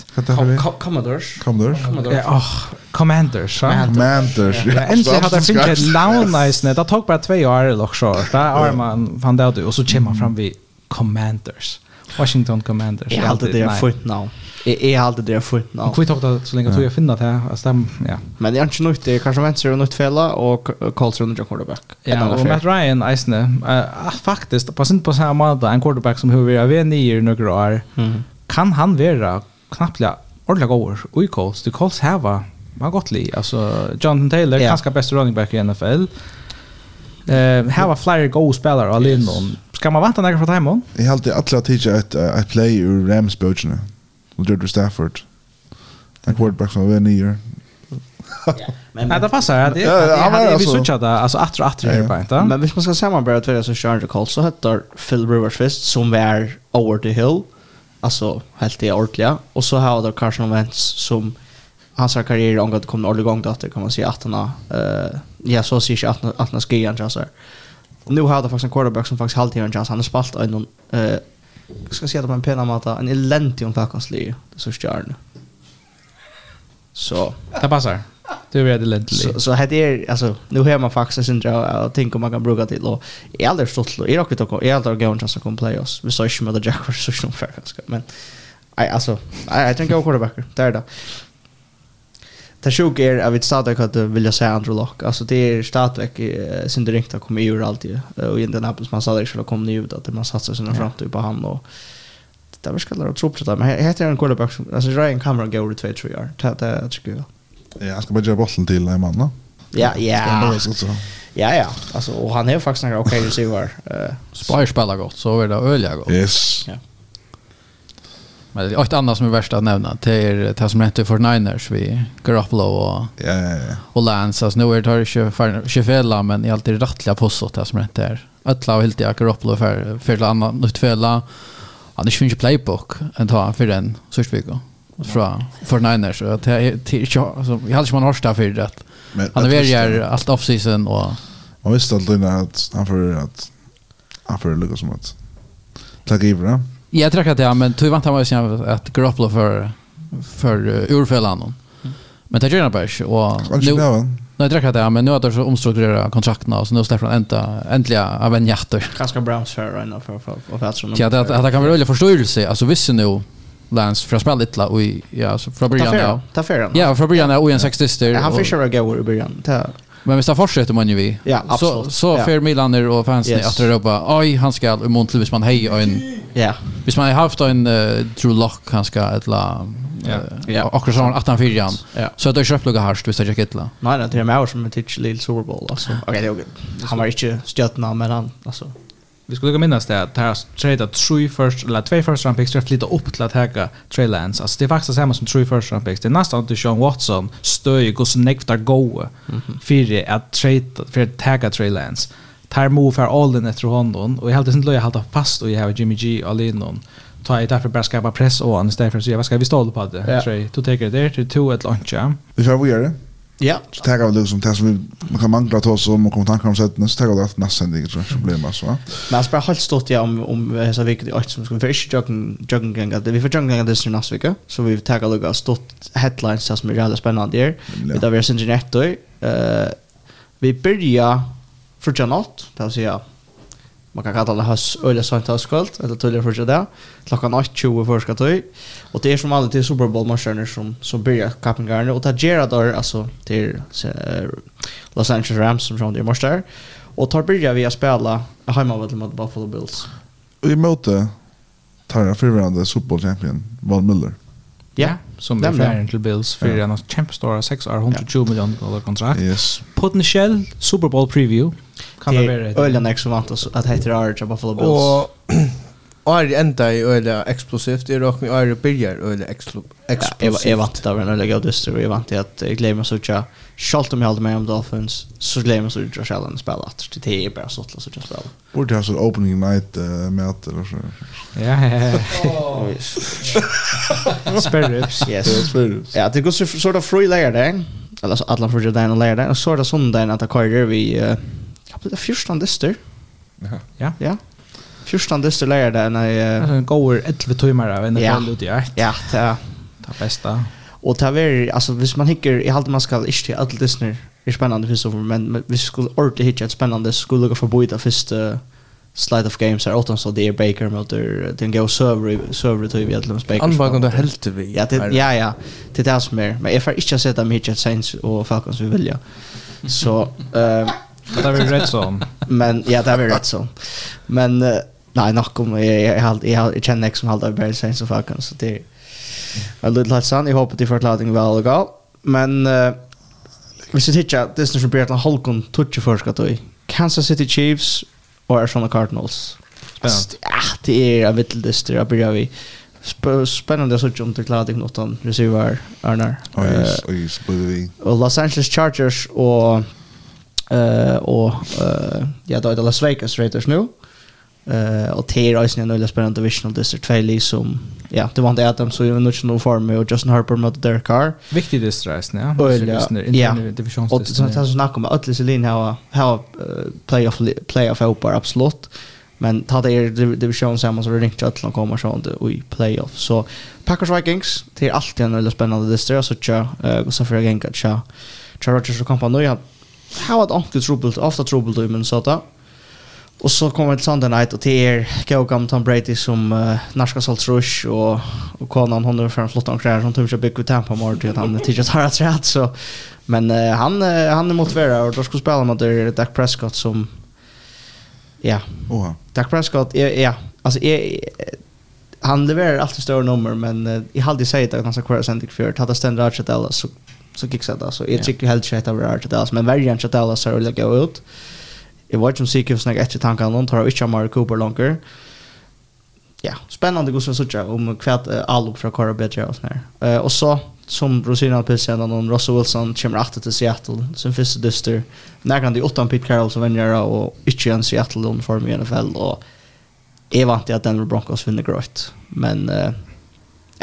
Commodores. Commodores. Åh, Commanders. Commanders. Endelig hadde jeg finnet et navnleisende. Det tok bare tve år eller så. Da er man fann det ut, og så kommer man fram vid Commanders. Commanders. Washington Commanders. Jag hade det fullt nu. Jag är alltid det fullt nu. Vi tog det så länge tog jag finna det här. Stäm, ja. Men det är inte nytt. Det är kanske vänster och nytt fälla och Colts runt John quarterback. Ja, och Matt Ryan Eisne. Uh, faktiskt, på sin på samma månad, en quarterback som hur vi är vän i några år. Mm. Kan han vara knappt ordentligt går Och i Colts, det Colts häva. Man gott li. Alltså, Jonathan Taylor, ja. kanske bästa running back i NFL. Uh, här var flera go spelare all in Yes Ska man vänta några från Timon? Jag har alltid alla tidigare ett uh, play ur Rams-bögerna. Och Jordan Stafford. En quarterback som var nio år. Nej, det passar. Det är vi switchat där. Alltså att attra attra är bara inte. Men hvis man ska sammanbära två som Charles Cole så heter Phil Rivers först som var over the hill. Alltså helt det ordentliga. Och så har då Carson Wentz som hans karriär omgått kommer ordentlig gång då kan man säga att han eh ja så ser jag att han ska igen så nu har det faktiskt en quarterback som faktiskt halvtid en chans. Han har spalt en någon eh ska se det på en pena mata en elentium Falcons Lee så stjärn. Så det passar. Det är det lent. Så så hade är alltså nu har man faktiskt sin dra och tänker man kan bruka till och är aldrig stått då. Är dock inte är aldrig gå en chans att komma playoffs. oss. Vi sa ju med the Jaguars så snart Falcons men nej alltså jag tänker quarterback där då. Det sjuka är att vi stadigt att vilja säga andra lock. Alltså det är stadigt sin direkt att komma ur alltid. Och i Indianapolis man stadigt skulle komma ut att man satsar sina framtid på han och det var skallar att tro på det. Men heter en quarterback som, alltså Ryan Cameron går i 2-3 år. Det är det tycker jag. Ja, jag ska bara göra bollen till en man då. Ja, ja. Ja, ja. Alltså, och han är faktiskt några okej receiver. Uh, Spire spelar gott, så är det öliga gott. Yes. Ja. Men det är ett annat som är värst att nämna. Det är det som hände för Niners vi Garoppolo och, ja, ja, ja. och Lance. Alltså, nu är det 24 men i allt det rättliga postet det som hände heter. Ötla och Hiltia Garoppolo för, för ett annat nytt fälla. Han är inte playbook en tag för den Sörsvigo. Från 49ers. Jag hade inte man hörsta för det. Han är värjar allt offseason och... Man visste alltid att han får... att han får lyckas som att ta givet Jag tror att det men tror vant han var sen att Garoppolo för för urfällan. Men det gör han bara och nu Nej, jag tror att det, men nu har det så omstrukturerat kontrakterna och så nu släpper han änta, äntligen av en hjärter. Ganska Browns för right now för för för att Ja, det att det kan väl välja förståelse. Alltså visst nu Lance för att spela lite och ja, så från början ja. Ta fair. Ja, från början är en sextister. Han försöker gå i början. Men hvis det fortsätter man ju vi. Ja, absolut. Så, så ja. för Milaner och fansen yes. att ropa oj han ska i mån till hvis man hej och en Ja. Hvis man har haft en uh, Drew Lock han ska ett la Ja. Och så han 18 4 ja. Så det är köpt lugga harst hvis det gick. Nej, det är mer som en titel Super Bowl alltså. Okej, okay, det är okej. Han var inte stjärna men han alltså vi skulle kunna minnas det att här trade att tre first eller två first round picks flytta upp till att häcka Trey Lance. Alltså det är faktiskt samma som tre first round picks. Det är nästan inte Sean Watson stöj och så nektar gå för att trade för att häcka Trey Lance. Tar move för all den efter honom och jag hade inte löja hålla fast och jag har Jimmy G all in någon. Ta i därför bara skapa press och han istället för att vad ska vi stå på det. Trey, du tar det där till 2 ett lunch. Vi kör vidare. Ja. Så tar vi liksom det som vi, man kan mangla til oss om og komme tankar om settene, så tar vi det alt nesten tror jag problem altså. Men jag spelar helt stort ja om, om hessa vik, det åt som ska vi får ikke jøkken ganga, vi får jøkken ganga det som næste vik, så vi tar vi lukka stort headlines som är jävla spännande där. vi tar vi er sin nettor, Eh vi börjar för natt, det vill säga man kan kalla det hans øyla sant høstkvöld, eller tydligere för det klockan 8.20 för ska ta och det är som alltid Super Bowl matcherna som, som börjar kappingarne, og det gjør då det till Los Angeles Rams som från det måste och tar börjar vi att spela hemma mot Buffalo Bills. Og i möte tar jag fyrverande Super Bowl champion, Von Miller. Ja, yeah som är färgen till Bills för ja. en kämpestora 6 år 120 ja. miljoner dollar kontrakt. Yes. Potentiell Super Bowl preview. Kan det vara det? Ölen är som vant att heter Arch Buffalo Bills. Och Ari enda i øyla eksplosivt, i rock med Ari byrjar øyla explosivt. Ja, jag vant där när jag dyster och jag vant att jag glömmer så tjå. Schalt om jag hade med om Dolphins så glömmer så tjå Allen spela att det är bara så att så tjå. Borde ha så opening night med att eller så. Ja. ja, ja. Spare ribs. Yes. Ja, det går så sort of free layer där. Eller så alla för den layer där. Så där sundagen att jag kör vi Jag blir första dyster. Ja. Ja. Ja. Kjørstan dyster leier det enn jeg... Gåer 11 timer av NFL ut i ert. Ja, det er... Det er besta. Og det er altså, hvis man hikker, jeg halte man skal ikke til alle Disney, er spennende først og men hvis vi skulle ordentlig hikke et spennende, skulle dere forbi det første slide of games her, åttan så det er Baker mot der den gode server server till vi alle Baker. Anbakken du helte vi. Ja, det, ja, ja, det er det som är Men jeg får ikke sett dem hikke Saints och Falcons vi vilja. Så... Uh, det er vi rätt sånn. Men, ja, det är väl rätt så. Men... Uh, Nej, nog om jag har jag jag känner nästan av Barry Saints och Falcons så det är litt lätt sant. Jag hoppas det får laddning väl och gå. Men hvis vi ser at det är nog bättre än Holcon touch först att då. Kansas City Chiefs och Arizona Cardinals. Spännande. Ja, det är en vet det där börjar vi. Spännande att se om det klarar dig något om receiver Arnar. Och Los Angeles Chargers och eh och eh ja då Las Vegas Raiders nu. Eh och Tier Eisen är nog lätt spännande divisional district Failey som ja, det var inte Adam så ju något nu form och Justin Harper mot Derek Carr. Viktig district, ja. Ja, divisional district. Och det har snackat om att Leslie Lin har har playoff playoff hoppar absolut. Men ta det er division samman så det ringt att de kommer sånt i playoff. Så Packers Vikings, det är alltid en väldigt spännande distrikt. Så tja, uh, så får jag gänga tja. Tja Rodgers och kompani, han har varit ordentligt trubbelt, ofta trubbelt i Minnesota. Och så kommer det Sunday night och till er Kogam Tom Brady som uh, norska salt rush och och Conan hon är för en flott omkring som tur bygga Tampa mot att han tidigt har rätt så men uh, han uh, han är motiverad och då ska spela mot Dak Prescott som ja. Oha. Dak Prescott ja, ja alltså är han levererar alltid större nummer men uh, jag hade sagt att han ska kvar sen för att ständer Archer Dallas så så kicksat alltså jag tycker helt rätt av Archer Dallas men varje Archer Dallas har gå ut. Jeg var ikke om sikker hvordan jeg etter tankene noen, tar jeg ikke av Mario Cooper langer. Ja, spennende hvordan jeg sikker om hva uh, Alok fra Kåre bedre og sånn her. Uh, og så, som Rosina Pilsen og Russell Wilson kommer alltid til Seattle, sin første dyster. Nærkant i åttan Pete Carroll som vinner, og ikke en Seattle-uniform i NFL, og jeg vant til at Denver Broncos vinner grøyt. Men uh,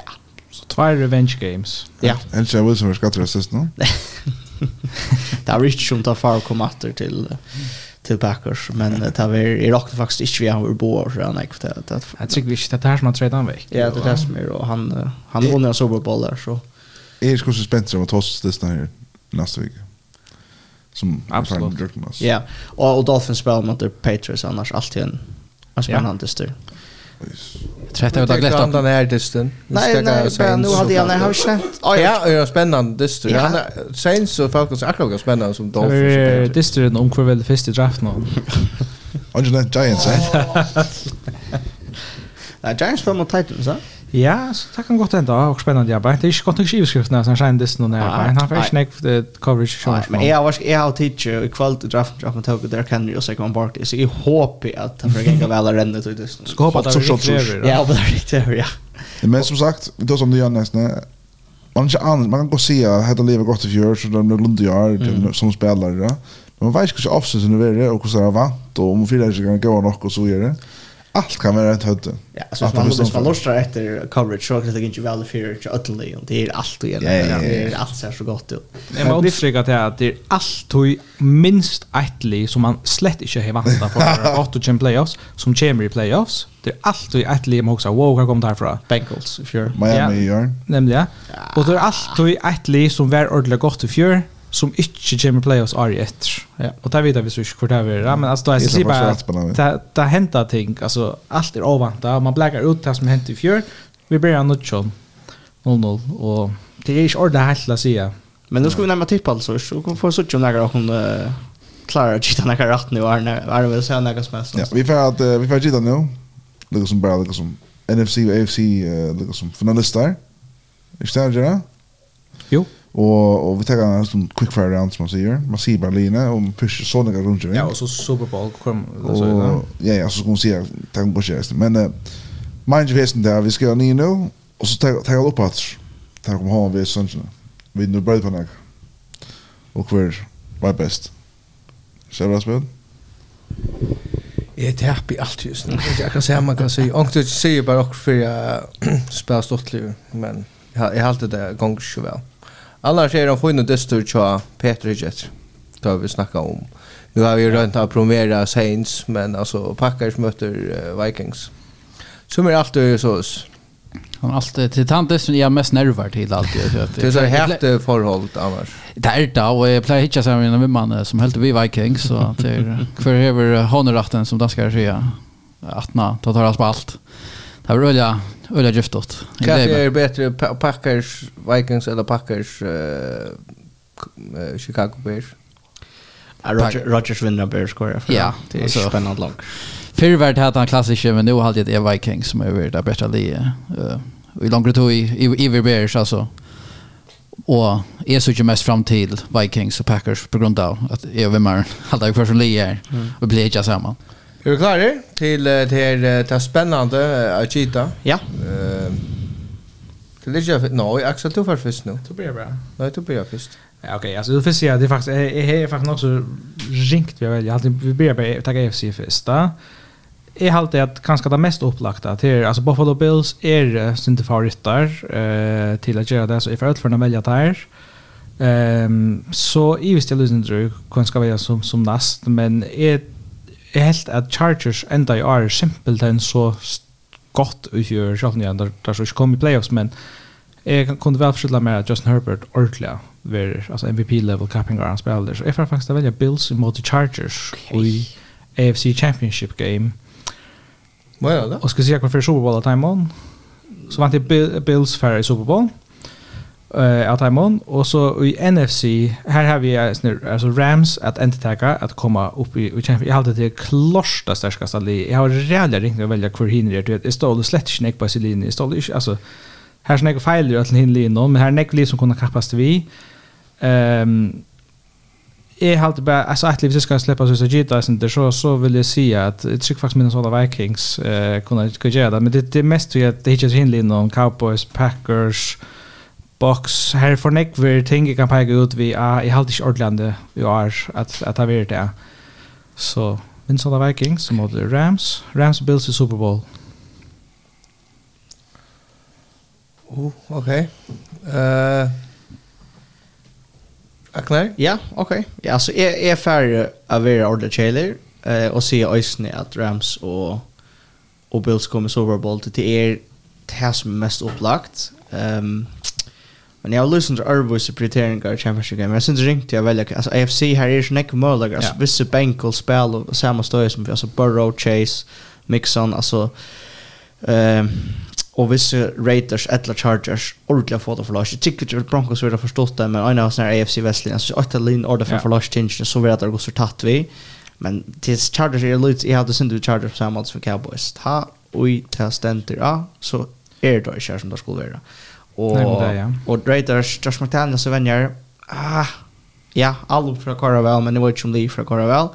ja. Så tvær revenge games. Ja. Elsa Wilson var skattet rasist nå. det er ikke som tar far og kom atter til... Uh, till Packers, men uh, det har vi rock faktiskt inte vi har bo så han gick det det jag tycker vi det här som har träda han vecka ja det där som är och han han vann en Super Bowl där så är skulle spänt som att oss det här nästa vecka som absolut ja och, och Dolphins spelar mot Patriots annars alltid en spännande styr Trätta ut glätt om den här dysten. Nej, nej, men nu hade jag när har känt. Ja, ja, spännande dyster. Ja. Han sen så fokus är akkurat spännande som Dolphins. Dyster en om kväll första draft nu. Och Giants, eh? Nej, Giants spelar mot Titans, va? Ja, så det kan godt enda, og spennende arbeid. Det er ikke godt nok skiveskriftene som skjer disse noen arbeid. Han får ikke nekk coverage. Nei, men jeg har jeg har tidsi i kveld til draften draften tog, toget, der kan jo seg om Barkley, så jeg håper at han får ikke vel å renne til disse. Så håper at det er riktig over. Ja, det er riktig over, ja. Men som sagt, det som det gjør nesten, man kan gå og si at dette livet godt i fjør, så det er noe lunde gjør som spillere, ja. Men man vet ikke hvordan avsynsene er, og hvordan det er vant, og om fyrer ikke kan gå nok, og så gjør det allt kan vara ett hötte. Ja, så man måste man lustra efter coverage så att det inte väl för ödlande och det är allt och det är allt så gott ut. Jag måste understryka att det är allt och minst ettlig som man slett inte har vant på för att och playoffs som kommer i playoffs. Det är allt och ettlig man också wow har kommit härifrån. Bengals för Miami gör. Nämligen. Och det är allt och ettlig som var ordentligt gott i fjör som inte kommer playoffs år ett. Ja, och där vet vi så hur det är, men alltså det är så bara det det händer ting, alltså allt är ovanta, man bläcker ut det som hänt i fjör. Vi börjar nu chon. 0-0 och det är ju ordet helt att säga. Men nu ska vi nämna tipp alltså, så kan få så om några hon klarar att hitta några rätt nu är när är väl så några som helst. Ja, vi får att vi får hitta nu. Lucas som bara Lucas som NFC och AFC Lucas som finalister. Är det så Jo. Och och vi tar en sån quick fire round som man säger. Man ser bara Lina och push sådana runt ju. Ja, och så Super Bowl kom så ja. Ja, ja, så ska man se tack en sig. Men uh, mind you hästen där vi ska ni nu och så tar tar upp att tar kom hem vi sån vi nu bröd på något. Och kvar var bäst. Så vad spel? Jeg i alt just nu. Jeg kan säga man kan si. Onkel sier bare okkur fyrir jeg spela stortliv, men jeg alltid det gong så vel. Annars är de fina dyster tja Peter Hidget, Då vi snacka om. Nu har vi rönt att promera Saints men alltså Packers möter uh, Vikings. Som är alltid så. Han alltid till tantes är jag mest nervar till alltid. Det är så häftigt förhåll annars. Det är det och jag plejer hitta sig med man som helt vi Vikings så till för över honoratten som danskar säga. Attna, då tar allt på allt. Det var öliga öliga giftot. Kanske är bättre Packers Vikings eller Packers uh, Chicago Bears. Roger, Rogers vinner Bears score. Ja, det är spännande lag. Förvärd hade han klassiker men nu har det är Vikings som är det bästa li. Uh, I långt tog i i Bears alltså. Och är så ju mest fram till Vikings och Packers på grund av att jag vimmar alla i li är och blir inte samman. Mm. Är vi klara till till det här spännande Akita? Ja. Eh Det no, jag nej, Axel du får först nu. Du blir bra. Nej, du börjar först. Ja, okej. Alltså du får se det är faktiskt är är faktiskt också ringt vi väl. alltid... vi blir bara tagga FC först där. Jag har att kanske det mest upplagda till alltså Buffalo Bills är sin favoritter eh till att göra det så i för att för att välja där. Ehm så i visst jag lyssnar du kan ska välja som som näst men är jeg helt at Chargers enda i år simpelt enn så godt utgjør selv om jeg der så ikke kom i playoffs, men jeg kunne vel forstille meg at Justin Herbert ordentlig ver alltså MVP level capping han spelare så ifall faktiskt välja Bills mot Chargers okay. i AFC Championship game. Vad är det? Och ska se kvar för Super Bowl time on. Så vant det Bills för Super Bowl eh att han och så i NFC här har vi alltså Rams att entertaka att komma upp i och jag hade det klorsta starkaste li. Jag har redan ringt och välja kvar hinner det. Det står det slett snäck på Celine. Det står det alltså här snäck fel ju att hinner inne men här näck liksom kunna kapast vi. Ehm är halt bara alltså att vi ska släppa så så gita sen det så så vill jag säga att det tycker faktiskt Minnesota Vikings eh kunna kunna göra det men det det mest ju att det hittar hinner om Cowboys, Packers, box her for nek vi ting kan peka ut vi er i halt ikkje ordlande vi er at at ha vært det. Så Minnesota Vikings som mot Rams. Rams Bills i Super Bowl. Oh, okay. Eh uh, Ja, okay. Ja, altså är er ferdig av vera order trailer eh og se øysne at Rams og og Bills kommer Super Bowl till er det som er mest upplagt. Ehm um, Men jag har lyssnat till Arvus i prioriteringar i Championship Game. Jag syns ringt jag väljer. Alltså AFC här är ju sån äcklig. Alltså ja. vissa bänkol spel och samma stöd som vi. Alltså Burrow, Chase, Mixon. Alltså... Um, och vissa Raiders eller Chargers ordentligt fått att förlora. Jag tycker att Broncos vill ha förstått det, men en av sådana här AFC Westley, alltså att åtta lin order för att förlora tingen, så vill jag att det går så tatt vi. Men till Chargers är det lite, jag hade synd ut Chargers på samma som Cowboys. Ta och ta ständer, ja, så är det då i som det skulle vara. Och Nej, ja. och Raiders Josh McDaniels så vänjer ah ja all för Caravel men det var ju som Lee för Caravel.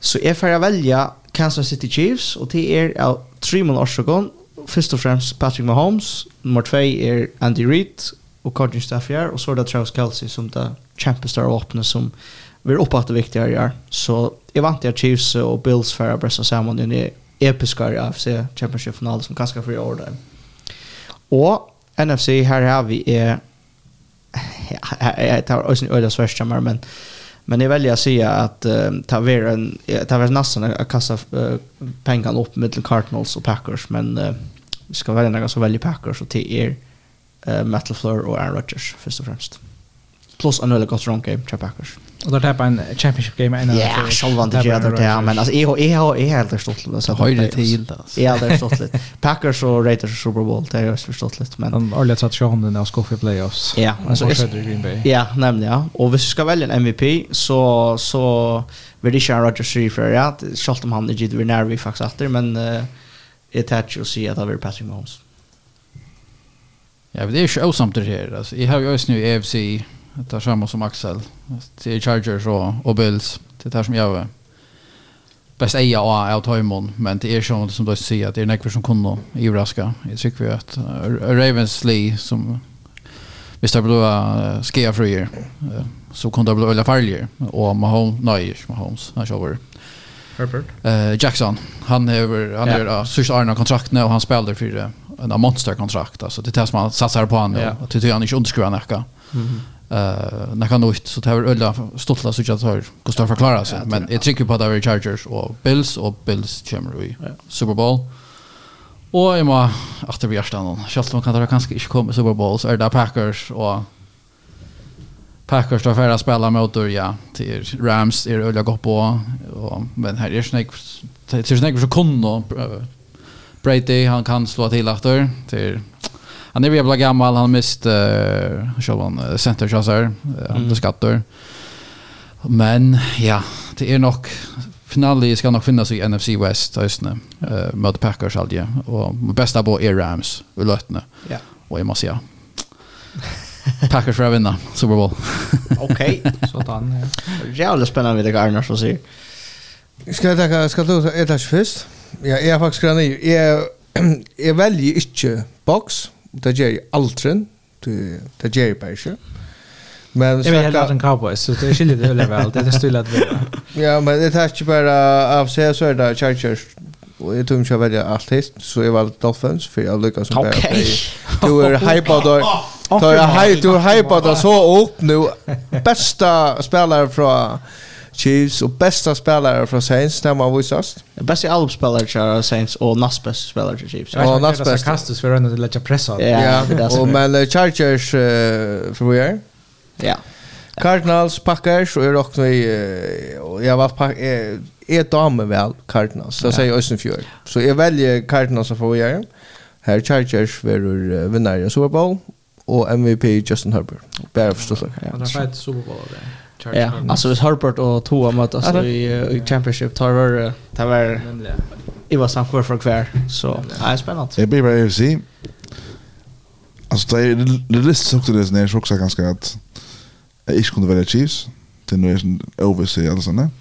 Så är får att välja Kansas City Chiefs och det är av tre mål årsakon först och främst Patrick Mahomes, nummer 2 är Andy Reid och Carter Staffier och så där Travis Kelce som det Champions Star öppnas som vi uppe att det viktiga är. Så jag vant jag Chiefs och Bills för att pressa samman i episka AFC Championship final som kanske för i år där. Och NFC, här har vi är jag tar också en öda svärstammar men men jag väljer att säga att uh, ta vara en ta vara nästan att kasta uh, pengarna upp mellan Cardinals och Packers men uh, vi ska välja några som väljer Packers och till er uh, Metal Fleur och Aaron Rodgers först och främst plus en öde gott run game till Packers. Och då tappar en championship game en Ja, själva det gör det där men alltså jag jag har jag helt förstått det så höjde till alltså. Ja, det är förstått lite. Packers och Raiders Super Bowl det är förstått lite men de har satt att köra om den där skoffy playoffs. Ja, alltså Green Bay. Ja, nämligen ja. Och vi ska välja en MVP så så vill det köra Roger Sheffield ja. Schalt om han är ju när vi faktiskt åter men det är ju att se att det är Patrick Mahomes. Ja, det är ju så det här. Alltså jag har ju just nu AFC Det är samma som Axel. Det är Chargers och, och Bills. Det är det som jag är bäst eja och av Toymon. Men det är som, som du säger, det är nekver som kunde överraska. Jag tycker vi att Ravens Lee som visst det blev skea fröjer så kunde det bli väldigt farligare. Och Mahomes, nej, Mahomes, han kör Herbert. Uh, Jackson, han är han är yeah. uh, sista arna kontraktet och han spelar för en monsterkontrakt alltså det tas man satsar på han yeah. och tycker han inte underskriva näka. Mm -hmm eh när kan ut så tar ölla stottla så jag tar Gustav förklara sig men jag tycker på att det är Chargers och Bills och Bills kommer i Super Bowl. Och jag må efter vi är stannar. Man kan det kanske inte komma Super Bowl så är det Packers och Packers då färra spela mot ja till Rams är ölla gå på och men här är Snake till snäck så kunde Brady han kan slå till efter till Han är jävla gammal, han mist uh, Sjövan uh, centerchassar, uh, han mm. skattor. Men ja, det är nog finalen ska nog finnas i NFC West just nu. Uh, mot Packers alltid och bästa på är Rams i lötne. Ja. Och jag måste säga Packers för att vinna Super Bowl. Okej, sådan så då. Jävligt spännande det Garner så säger. Ska jag ta ska du äta först? Ja, jag har faktiskt grann i. Jag jag väljer inte box det gjør jeg aldri, det gjør jeg bare ikke. Men jag vill hellre en cowboy så det skiljer det väl väl det är still att vara. Ja, men det är inte bara av sig så är det Chargers och jag tror inte jag väljer hit, så jag valde Dolphins för jag lyckas som bara. Du är hypad då. Du är hypad du är hypad så upp nu bästa spelare från Chiefs och bästa spelare från Saints när man visas. Bästa allspelare från Saints och näst bästa spelare från Chiefs. Ja, näst bästa. kastas för att lägga press av. Ja, och men Chargers för vi är? Ja. Cardinals, Packers och jag också i och jag var pack är dame väl Cardinals. Så säger Östen Fjord. Så jag väljer Cardinals för vi är? Här Chargers verur vinnare i Super Bowl och MVP Justin Herbert. Bara förstås. Ja, det är ett Super Bowl. Ja, alltså hvis Harpert och Toa mötas i, i Championship tar var det var det var samt kvar för kvar så ja, det är spännande. Det blir bara AFC Alltså det är det list också det är så också ganska att jag inte kunde välja Chiefs till nu är det OVC eller sånt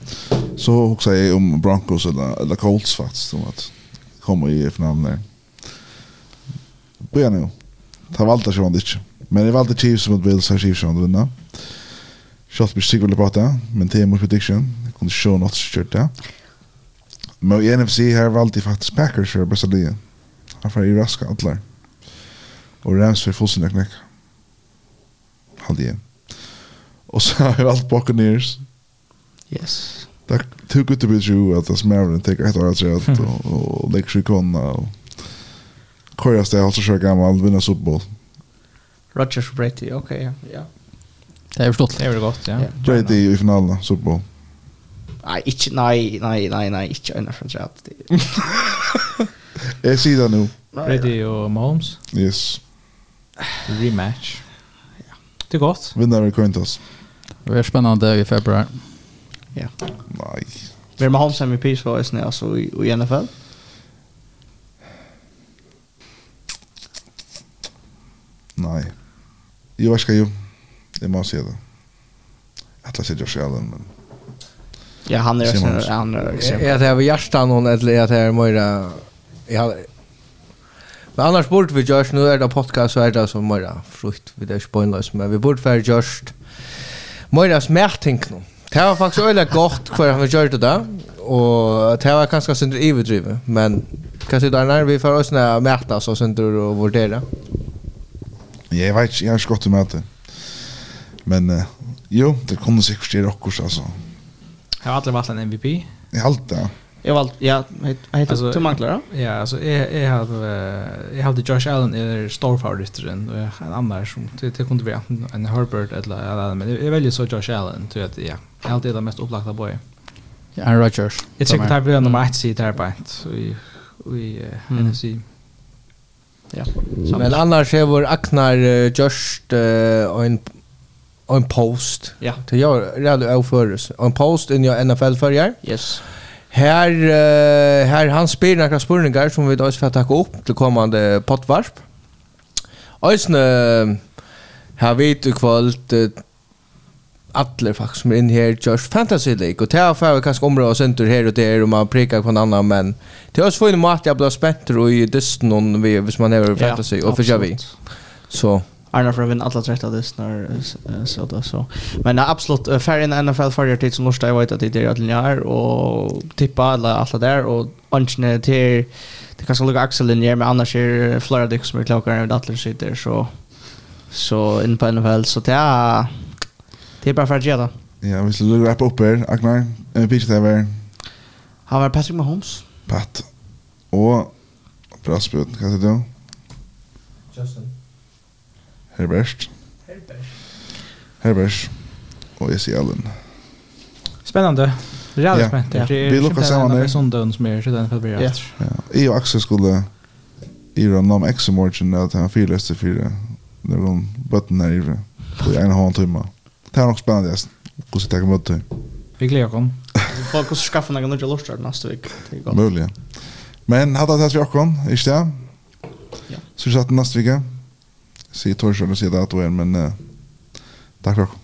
Så också jag om Broncos eller, eller Colts faktiskt som att komma i finalen där. Börja nu. Ta valta sig om det inte. Men jag valde Chiefs mot Bills och Chiefs som vinner. Mm. Kjalt blir sikkert å prate, men det er mot prediction. Jeg kunne se noe som kjørt det. Men i NFC her valgte jeg faktisk Packers for beste Han får i raska atler. Og Rams for fullstendig knekk. Halde jeg. Og så har jeg valgt Buccaneers. Yes. Det er too good to be true at det smærer en teker etter hvert rett og leker seg kona og Kåre steg, altså kjør gammel, vinner Super Bowl. Rodgers Brady, ok, ja. Yeah. Det är förstått. Det är gott, ja. Jag vet i finalen Super Bowl. Nej, inte nej, nej, nej, nej, inte en från chat. Jag ser det nu. Brady och Mahomes. Yes. Rematch. Ja. Det är gott. Vinnare Quintos. Det är spännande i februari. Ja. Nej. Vi Vem Mahomes MVP så är det alltså i, i NFL. Nej. Jag ska ju Det måste jag då. Att läsa det själv men Ja, han är också han är också. Ja, det är väl hjärta någon eller att det är mera jag Men annars bort vi görs nu är det podcast så är det som mera frukt vi det spoilers men vi bort för just mera smärtink nu. Det var faktiskt öliga gott för han gjorde det där och det var ganska synd överdrivet men kanske där när vi får oss när mäta så synd och vurdera. Jag vet jag har skott med det. Men uh, jo, det kommer sikkert til rockers alltså. Jag har aldrig varit en MVP. Jag har det. Jag valt ja, heter alltså, Tom Ankler då? Ja, alltså jag jag har jag hade Josh Allen är stor favorit och en annan som det det kunde vara en Herbert eller eller men jag väljer så Josh Allen tror att ja. Jag har det mest upplagda boy. Ja, Aaron Rodgers. Jag tycker att vi har nummer 1 sitter på så vi vi NFC. Ja. Men annars är vår Aknar uh, just uh, en en post. Ja. Det gör redan avförs. En post in your NFL förjar. Yes. Här uh, här han spelar några spurningar som vi då ska ta upp till kommande pottvarp. Ösne här vet du kvalt uh, alla faktiskt som är inne här just fantasy league och tar för kanske område och center här och där och man prickar på en annan men det är får en mat jag blir spänt och i dysten om vi hvis man är fantasy ja, och för jag vi. Så Arna för att vinna alla 30 lyssnar så då så. Men absolut fair in NFL för tid som måste jag vet att det är att linjär och tippa alla alla där och anchne till det kanske så lugga axel linjär men annars är Florida Dick som är klokare än Atlas sitter så så in på NFL så det är det är bara för att ge göra. Ja, vi skulle wrap upp här. Agnar, en pitch där. Han var Patrick Mahomes. Pat. Och bra spel kan du? Justin. Herbert. Herbert. Herbert. Och jag Allen. Spännande. Rejält ja. spänt. Ja. Vi lukkar samman där. Det är såndagen som är 21 februari. Ja. Jag och Axel skulle i random exomorgen att han fyrlöste fyra när de bötten här i på en och en timme. Det är nog spännande. Hur ska jag ta emot? Vi gläder oss. Folk ska skaffa några nya lustar nästa vecka. Möjligen. Men hade det här vi också, inte det? Ja. Så vi satt nästa vecka. si Torshov og si det at OL, men eh, det er.